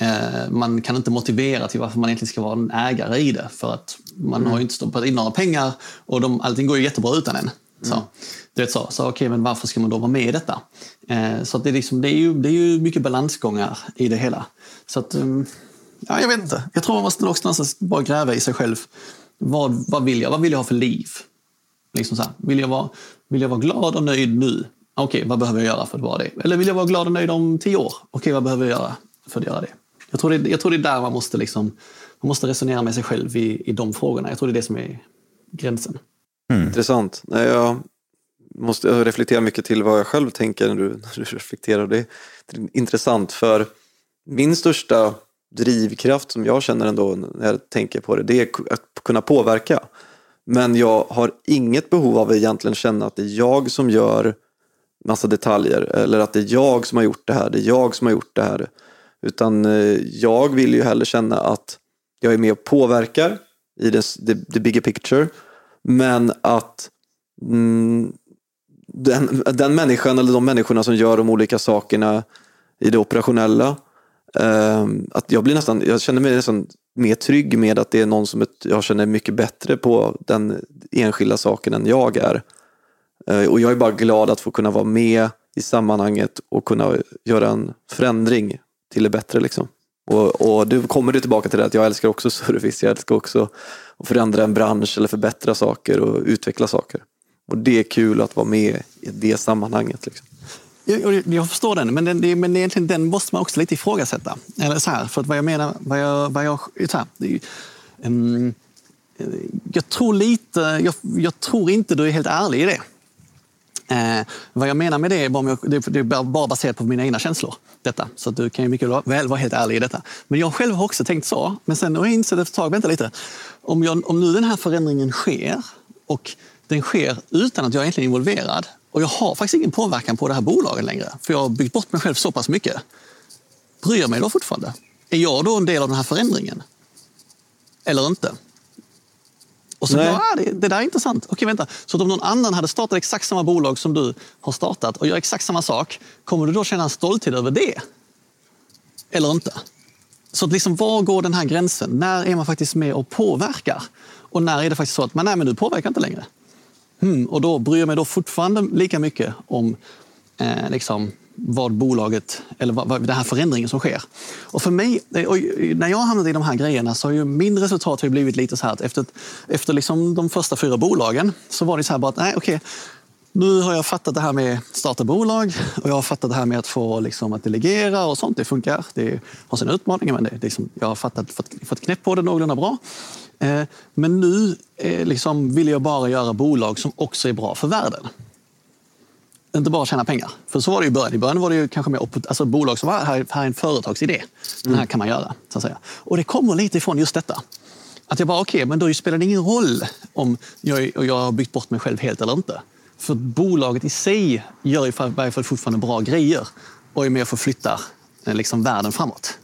Eh, man kan inte motivera till varför man egentligen ska vara en ägare i det. För att man mm. har ju inte stoppat in några pengar och de, allting går ju jättebra utan en. Så, mm. du vet så, så okej, okay, men varför ska man då vara med i detta? Eh, så det, är liksom, det, är ju, det är ju mycket balansgångar i det hela. Så att, um, ja, jag vet inte. Jag tror man måste någonstans bara gräva i sig själv. Vad, vad vill jag? Vad vill jag ha för liv? Liksom så här, vill, jag vara, vill jag vara glad och nöjd nu? Okej, okay, vad behöver jag göra för att vara det? Eller vill jag vara glad och nöjd om tio år? Okej, okay, vad behöver jag göra för att göra det? Jag tror det, jag tror det är där man måste, liksom, man måste resonera med sig själv i, i de frågorna. Jag tror det är det som är gränsen. Mm. Intressant. Jag måste reflektera mycket till vad jag själv tänker när du, [laughs] när du reflekterar. Det är intressant för min största drivkraft som jag känner ändå när jag tänker på det, det är att kunna påverka. Men jag har inget behov av att egentligen känna att det är jag som gör massa detaljer eller att det är jag som har gjort det här, det är jag som har gjort det här. Utan eh, jag vill ju hellre känna att jag är med och påverkar i det, the, the bigger picture. Men att mm, den, den människan eller de människorna som gör de olika sakerna i det operationella. Eh, att jag, blir nästan, jag känner mig nästan mer trygg med att det är någon som jag känner mycket bättre på den enskilda saken än jag är. Eh, och jag är bara glad att få kunna vara med i sammanhanget och kunna göra en förändring till det bättre. Liksom. Och, och du kommer du tillbaka till det att jag älskar också [laughs] service, jag älskar också att förändra en bransch eller förbättra saker och utveckla saker. Och det är kul att vara med i det sammanhanget. Liksom. Jag, jag förstår den, men, den, men egentligen den måste man också lite ifrågasätta. Eller så här, för att vad jag menar, vad jag, vad jag, så här, är, um, jag tror lite, jag, jag, tror inte du är helt ärlig i det. Eh, vad jag menar med det är bara, jag, det är bara baserat på mina egna känslor. Detta. Så du kan ju mycket väl vara helt ärlig i detta. Men jag själv har också tänkt så. Men sen har jag insett efter ett tag, vänta lite. Om, jag, om nu den här förändringen sker och den sker utan att jag egentligen är involverad och jag har faktiskt ingen påverkan på det här bolaget längre, för jag har byggt bort mig själv så pass mycket. Bryr jag mig då fortfarande? Är jag då en del av den här förändringen? Eller inte? Och så bara, ah, det, det, där är intressant. Okej, vänta. Så om någon annan hade startat exakt samma bolag som du har startat och gör exakt samma sak, kommer du då känna en stolthet över det? Eller inte? Så liksom, var går den här gränsen? När är man faktiskt med och påverkar? Och när är det faktiskt så att man nej, men du påverkar inte längre? Hmm, och då bryr jag mig då fortfarande lika mycket om eh, liksom, vad bolaget, eller vad, vad, den här förändringen som sker. Och för mig, eh, när jag har hamnat i de här grejerna så har ju min resultat har blivit lite så här att efter, efter liksom de första fyra bolagen så var det så här bara att nej, okej, nu har jag fattat det här med att starta bolag och jag har fattat det här med att få liksom, att delegera och sånt. Det funkar. Det har sina utmaningar men det, det liksom, jag har fattat, fått, fått knäpp på det någorlunda bra. Eh, men nu eh, liksom, vill jag bara göra bolag som också är bra för världen inte bara tjäna pengar. För så var det i början. I början var det ju kanske mer alltså bolag som var här, här är en företagsidé. Den här mm. kan man göra. Så att säga. Och det kommer lite ifrån just detta. Att jag bara, okej, okay, men då spelar det ingen roll om jag, jag har byggt bort mig själv helt eller inte. För bolaget i sig gör i varje fall fortfarande bra grejer och är med och förflyttar eh, liksom, världen framåt.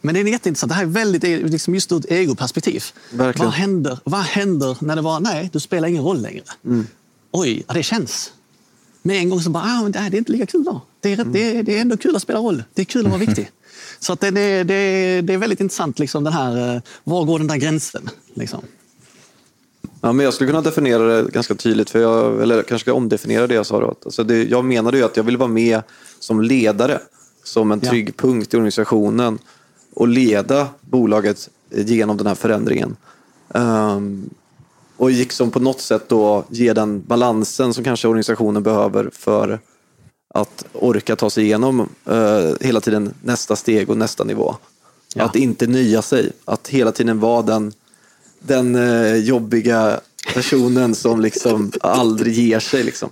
Men det är jätteintressant. Det här är väldigt, liksom just ur ett egoperspektiv. Vad händer, vad händer när det var, nej, du spelar ingen roll längre? Mm. Oj, det känns med en gång så bara, ah, det är inte lika kul då. Det är, mm. det, är, det är ändå kul att spela roll. Det är kul att vara viktig. Så att det, det, det, är väldigt intressant, liksom, den här, eh, var går den där gränsen? Liksom. Ja, men jag skulle kunna definiera det ganska tydligt, för jag, eller kanske ska omdefiniera det jag sa. Då. Alltså det, jag menade ju att jag vill vara med som ledare, som en trygg ja. punkt i organisationen och leda bolaget genom den här förändringen. Um, och gick som på något sätt då ge den balansen som kanske organisationen behöver för att orka ta sig igenom uh, hela tiden nästa steg och nästa nivå. Ja. Att inte nya sig, att hela tiden vara den, den uh, jobbiga personen [laughs] som liksom aldrig ger sig. Liksom.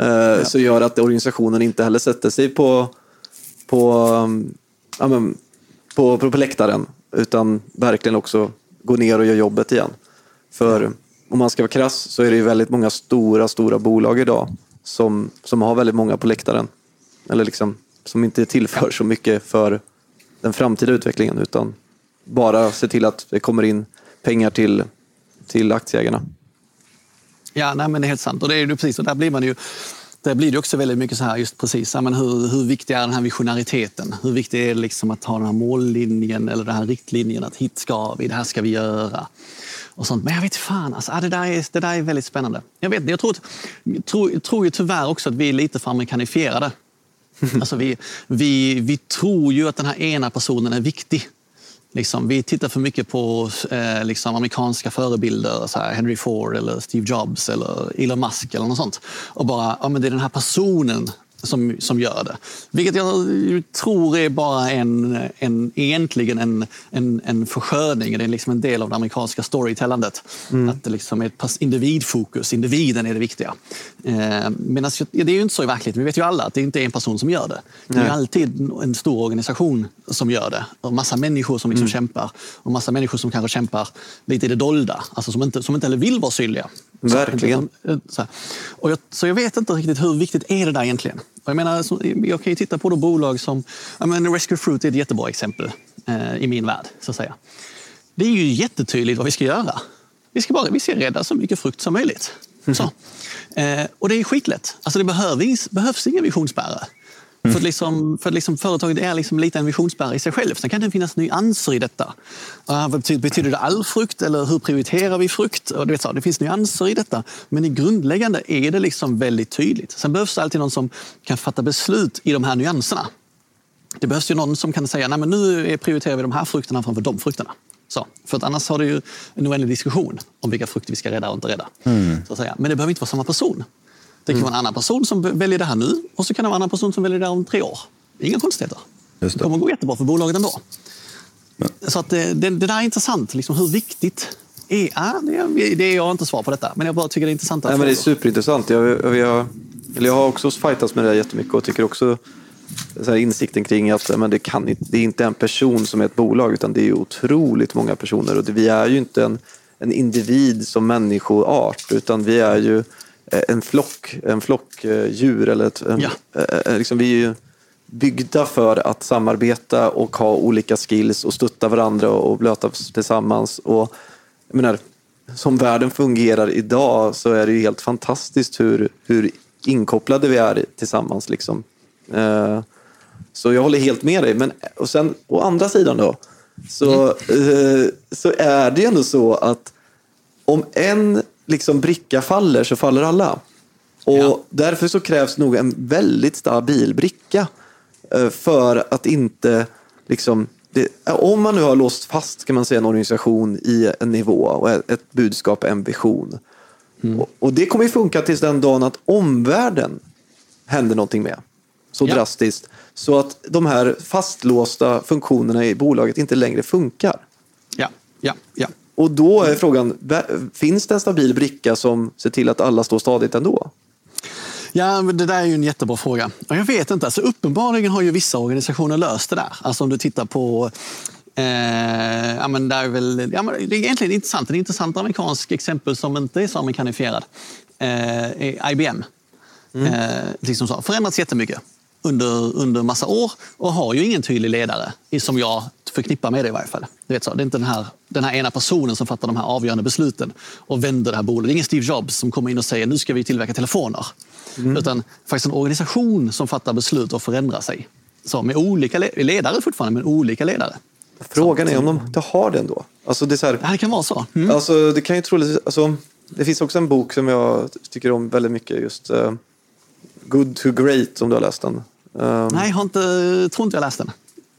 Uh, ja. Så gör att organisationen inte heller sätter sig på, på, ja, men, på, på, på läktaren utan verkligen också går ner och gör jobbet igen. För om man ska vara krass så är det ju väldigt många stora, stora bolag idag som, som har väldigt många på läktaren. Eller liksom, som inte tillför så mycket för den framtida utvecklingen utan bara se till att det kommer in pengar till, till aktieägarna. Ja, nej, men det är helt sant. Och det är ju precis, och där blir man ju där blir det också väldigt mycket så här, just precis, men hur, hur viktig är den här visionäriteten? Hur viktigt är det liksom att ha den här mållinjen eller den här riktlinjen att hit ska vi, det här ska vi göra. Och sånt. Men jag vet fan, alltså, det, där är, det där är väldigt spännande. Jag, vet, jag tror, tror, tror ju tyvärr också att vi är lite för amerikanifierade. [laughs] Alltså vi, vi, vi tror ju att den här ena personen är viktig. Liksom, vi tittar för mycket på eh, liksom, amerikanska förebilder, så här, Henry Ford eller Steve Jobs eller Elon Musk eller något sånt. Och bara, ja, men det är den här personen som, som gör det. Vilket jag tror är bara en, en, egentligen en, en, en försköning. Det är liksom en del av det amerikanska storytellandet. Mm. Att det liksom är ett individfokus, individen är det viktiga. Eh, Medan det är ju inte så i verkligheten. Vi vet ju alla att det inte är en person som gör det. Det är Nej. alltid en stor organisation som gör det. Och massa människor som liksom mm. kämpar. Och massa människor som kanske kämpar lite i det dolda. Alltså som inte, som inte vill vara synliga. Verkligen. Så, så, och jag, så jag vet inte riktigt hur viktigt är det där egentligen. Jag, menar, jag kan ju titta på då bolag som... Menar, Rescue Fruit är ett jättebra exempel eh, i min värld. så att säga. Det är ju jättetydligt vad vi ska göra. Vi ska, bara, vi ska rädda så mycket frukt som möjligt. Så. Eh, och det är skitlätt. Alltså det behövs, behövs ingen visionsbärare. Mm. För, att liksom, för att liksom företaget är liksom lite en visionsbärare i sig själv. Sen kan det finnas nyanser i detta. Uh, betyder, betyder det all frukt eller hur prioriterar vi frukt? Och vet så, det finns nyanser i detta. Men i grundläggande är det liksom väldigt tydligt. Sen behövs det alltid någon som kan fatta beslut i de här nyanserna. Det behövs ju någon som kan säga att nu prioriterar vi de här frukterna framför de frukterna. Så, för att annars har du ju en oändlig diskussion om vilka frukter vi ska rädda och inte rädda. Mm. Så att säga. Men det behöver inte vara samma person. Det kan mm. vara en annan person som väljer det här nu och så kan det vara en annan person som väljer det om tre år. Inga konstigheter. Det. det kommer gå jättebra för bolaget ändå. Men. Så att det, det, det, där är intressant. Liksom, hur viktigt är ja, det? Det är jag inte svar på detta, men jag bara tycker det är intressant. Nej, men det är superintressant. Jag, jag, jag, jag har också fightats med det jättemycket och tycker också så här insikten kring att men det, kan, det är inte en person som är ett bolag utan det är otroligt många personer. Och det, vi är ju inte en, en individ som människoart utan vi är ju Eh, en flock, en flockdjur. Eller ett, en, ja. Eh, eh, liksom, vi är ju byggda för att samarbeta och ha olika skills och stötta varandra och blöta tillsammans. Och, jag menar, som världen fungerar idag så är det ju helt fantastiskt hur, hur inkopplade vi är tillsammans. Liksom. Så jag håller helt med dig. Men och sen å andra sidan då så, mm. så är det ju ändå så att om en liksom bricka faller så faller alla. Och ja. därför så krävs nog en väldigt stabil bricka eh, för att inte liksom det, om man nu har låst fast kan man säga en organisation i en nivå och ett budskap, en vision. Mm. Och, och, det kommer ju funka tills den dagen att omvärlden händer någonting med. Så ja. drastiskt. Så att de här fastlåsta funktionerna i bolaget inte längre funkar. Ja, ja, ja. Och då är frågan, finns det en stabil bricka som ser till att alla står stadigt ändå? Ja, det där är ju en jättebra fråga. Och jag vet inte, alltså, uppenbarligen har ju vissa organisationer löst det där. Alltså om du tittar på Eh, ja, men det, är väl, ja, men det är egentligen intressant. Ett intressant amerikanskt exempel som inte är så amerikanifierad eh, är IBM. Mm. Eh, liksom så, förändrats jättemycket under, under massa år och har ju ingen tydlig ledare, som jag förknippar med det i varje fall. Du vet så, det är inte den här, den här ena personen som fattar de här avgörande besluten och vänder det här bolaget. Det är ingen Steve Jobs som kommer in och säger nu ska vi tillverka telefoner. Mm. Utan faktiskt en organisation som fattar beslut och förändrar sig. Så med olika ledare fortfarande, men olika ledare. Frågan är om de inte har det ändå. Alltså det, är här, det kan vara så. Mm. Alltså, det kan ju troligtvis, alltså, det finns också en bok som jag tycker om väldigt mycket. just uh, Good to Great, om du har läst den. Um, Nej, jag har inte, tror inte jag läst den.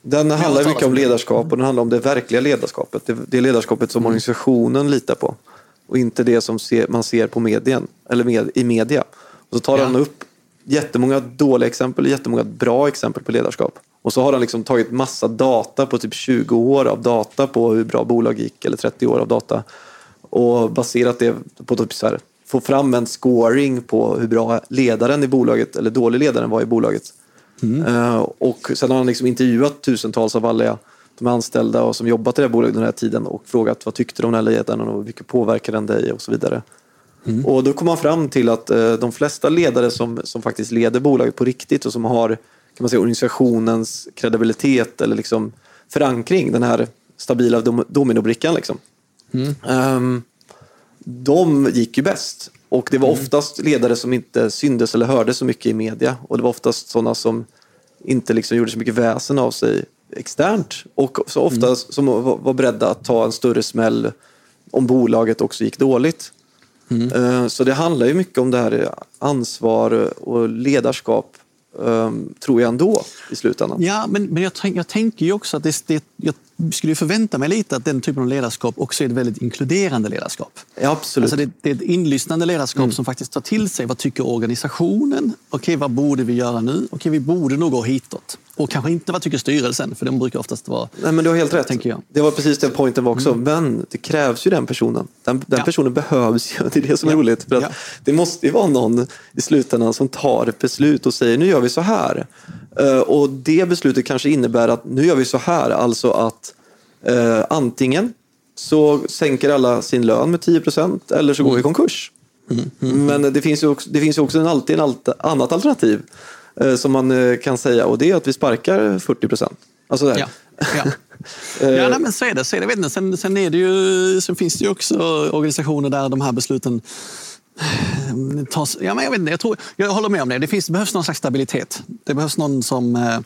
Den handlar mycket om ledarskap och den handlar om det verkliga ledarskapet. Det, det ledarskapet som mm. organisationen litar på. Och inte det som ser, man ser på medien, eller med, i media. Och så tar ja. han upp jättemånga dåliga exempel och jättemånga bra exempel på ledarskap. Och så har han liksom tagit massa data på typ 20 år av data på hur bra bolag gick, eller 30 år av data. Och baserat det på typ så här, få fram en scoring på hur bra ledaren i bolaget, eller dålig ledaren var i bolaget. Mm. Uh, och sen har han liksom intervjuat tusentals av alla de anställda och som jobbat i det här bolaget den här tiden och frågat vad tyckte du om den här ledaren och vilket påverkade den dig och så vidare. Mm. Och då kom han fram till att uh, de flesta ledare som, som faktiskt leder bolaget på riktigt och som har kan man säga, organisationens kredibilitet eller liksom förankring, den här stabila dom, dominobrickan. Liksom. Mm. Um, de gick ju bäst. Och det var oftast ledare som inte syndes eller hördes så mycket i media. Och det var oftast sådana som inte liksom gjorde så mycket väsen av sig externt. Och så ofta som var beredda att ta en större smäll om bolaget också gick dåligt. Eh, Så det handlar ju mycket om det här ansvar och ledarskap, eh, tror jag ändå, i slutändan. Ja, men, men jag, tänk, jag tänker ju också att det, det, jag skulle förvänta mig lite att den typen av ledarskap också är ett väldigt inkluderande ledarskap. Ja, absolut. Alltså det, det är ett inlyssnande ledarskap som faktiskt tar till sig vad tycker organisationen? Okej, vad borde vi göra nu? Okej, vi borde nog gå hitåt. Och kanske inte vad tycker styrelsen, för den brukar oftast vara... Nej, men du har helt rätt. Tänker jag. Det var precis den pointen var också. Men det krävs ju den personen. Den, den Ja. personen behövs ju. [laughs] Det är det som är Ja. roligt. För att Ja. Det måste ju vara någon i slutändan som tar ett beslut och säger nu gör vi så här. Eh, och det beslutet kanske innebär att nu gör vi så här. Alltså att eh, antingen så sänker alla sin lön med 10 procent eller så går vi i konkurs. Men det finns ju också, det finns också en, alltid en alt, annat alternativ eh, som man eh, kan säga och det är att vi sparkar 40 procent. Alltså där. Ja. Ja. [laughs] Ja, nej, men så är det. Så är det. Vet. Sen, sen, är det ju, sen finns det ju också organisationer där de här besluten eh, tas... Ja, men jag, vet inte, jag, tror, jag håller med om det. Det, finns, det behövs någon slags stabilitet. Det behövs någon som eh,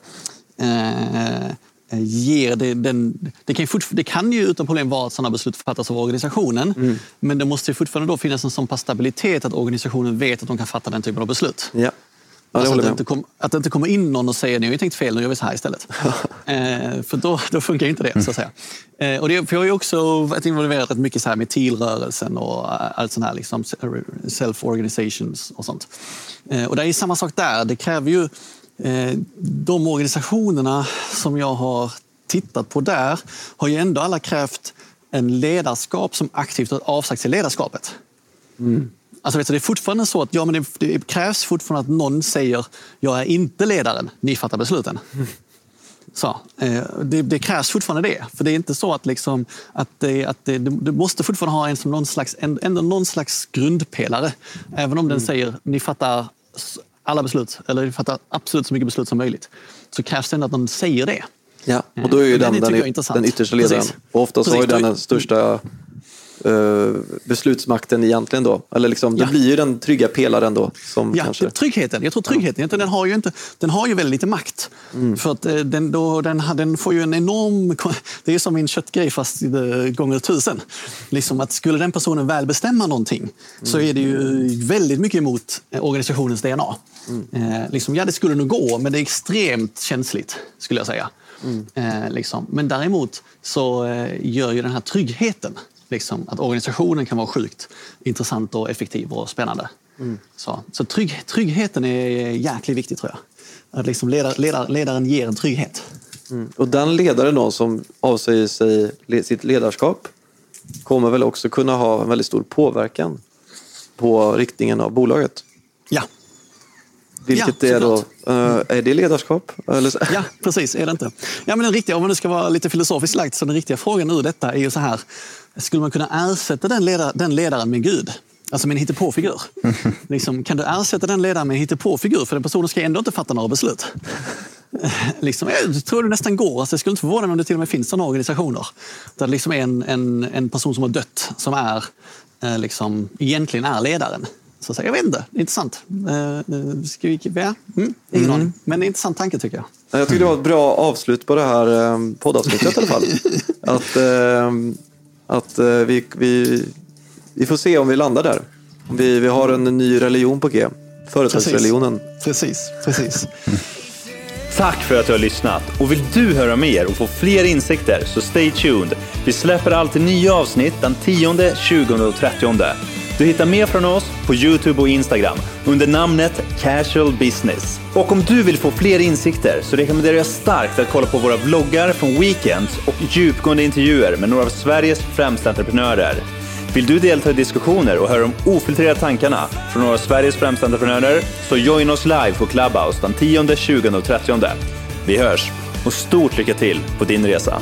eh, ger det, den... Det kan, ju det kan ju utan problem vara att sådana beslut fattas av organisationen. Men det måste ju fortfarande då finnas en sån pass stabilitet att organisationen vet att de kan fatta den typen av beslut. Ja. Alltså att, det inte kom, att det inte kommer in någon och säger ni har ju tänkt fel, nu gör vi så här istället. [laughs] eh, för då, då funkar inte det, så att säga. Eh, och det, för jag har ju också varit involverad rätt mycket så här med TIL-rörelsen och eh, allt sånt här, liksom self-organizations och sånt. Eh, och det är ju samma sak där. Det kräver ju eh, de organisationerna som jag har tittat på där har ju ändå alla krävt en ledarskap som aktivt har avsagt sig ledarskapet. Alltså, vet du, det är fortfarande så att ja, men det, det krävs fortfarande att någon säger jag är inte ledaren, ni fattar besluten. [laughs] Så, eh, det, det krävs fortfarande det. För det är inte så att, liksom, att, det, att det, du måste fortfarande ha en som någon slags, en, ändå någon slags grundpelare. Även om den säger ni fattar alla beslut, eller ni fattar absolut så mycket beslut som möjligt. Så krävs det ändå att någon säger det. Ja, och då är ju Och den, den den, den yttersta ledaren. Precis. Och oftast Precis, har ju den den största eh, beslutsmakten egentligen då. Eller liksom, det Ja. blir ju den trygga pelaren då. Som Ja, kanske... tryggheten. Jag tror tryggheten, den har ju, inte, den har ju väldigt lite makt. För att eh, den, då, den, den får ju en enorm... [laughs] Det är som min köttgrej fast eh, gånger tusen. Liksom att skulle den personen väl bestämma någonting så är det ju väldigt mycket emot organisationens DNA. Eh, liksom, ja, det skulle nog gå, men det är extremt känsligt skulle jag säga. Eh, liksom. Men däremot så eh, gör ju den här tryggheten liksom, att organisationen kan vara sjukt intressant och effektiv och spännande. Så, så trygg, tryggheten är jäkligt viktig tror jag. Att liksom ledar, ledar, ledaren ger en trygghet. Och den ledaren då som avsäger sig sitt ledarskap kommer väl också kunna ha en väldigt stor påverkan på riktningen av bolaget. Ja, Vilket Ja, är då, eh, är det ledarskap? Ja precis. Är det inte? Ja, men den riktiga, om man nu ska vara lite filosofiskt lagt, så den riktiga frågan ur detta är ju så här. Skulle man kunna ersätta den, ledar, den ledaren med Gud? Alltså med en hittepåfigur. [laughs] liksom, kan du ersätta den ledaren med en hittepåfigur? För den personen ska ändå inte fatta några beslut. [laughs] liksom, jag tror det nästan går. Alltså, det skulle inte förvåna mig om det till och med finns sådana organisationer. Där det liksom är en, en, en person som har dött som är, eh, liksom, egentligen är ledaren. Så att säga, jag vet inte, det är intressant. Eh, eh, ska vi, ja, mm, ingen aning. Men det är en intressant tanke tycker jag. Jag tycker det var ett bra avslut på det här eh, poddavsnittet i alla fall. [laughs] Att, eh, att eh, vi, vi, vi får se om vi landar där. Vi, vi har en ny religion på G. Företagsreligionen. Precis, precis. [laughs] Tack för att du har lyssnat och vill du höra mer och få fler insikter så stay tuned. Vi släpper alltid nya avsnitt den 10, 20 och 30. Du hittar mer från oss på Youtube och Instagram under namnet Casual Business. Och om du vill få fler insikter så rekommenderar jag starkt att kolla på våra vloggar från Weekends och djupgående intervjuer med några av Sveriges främsta entreprenörer. Vill du delta i diskussioner och höra de ofiltrerade tankarna från några av Sveriges främsta entreprenörer så join oss live på Clubhouse den 10, 20 och 30. Vi hörs och stort lycka till på din resa.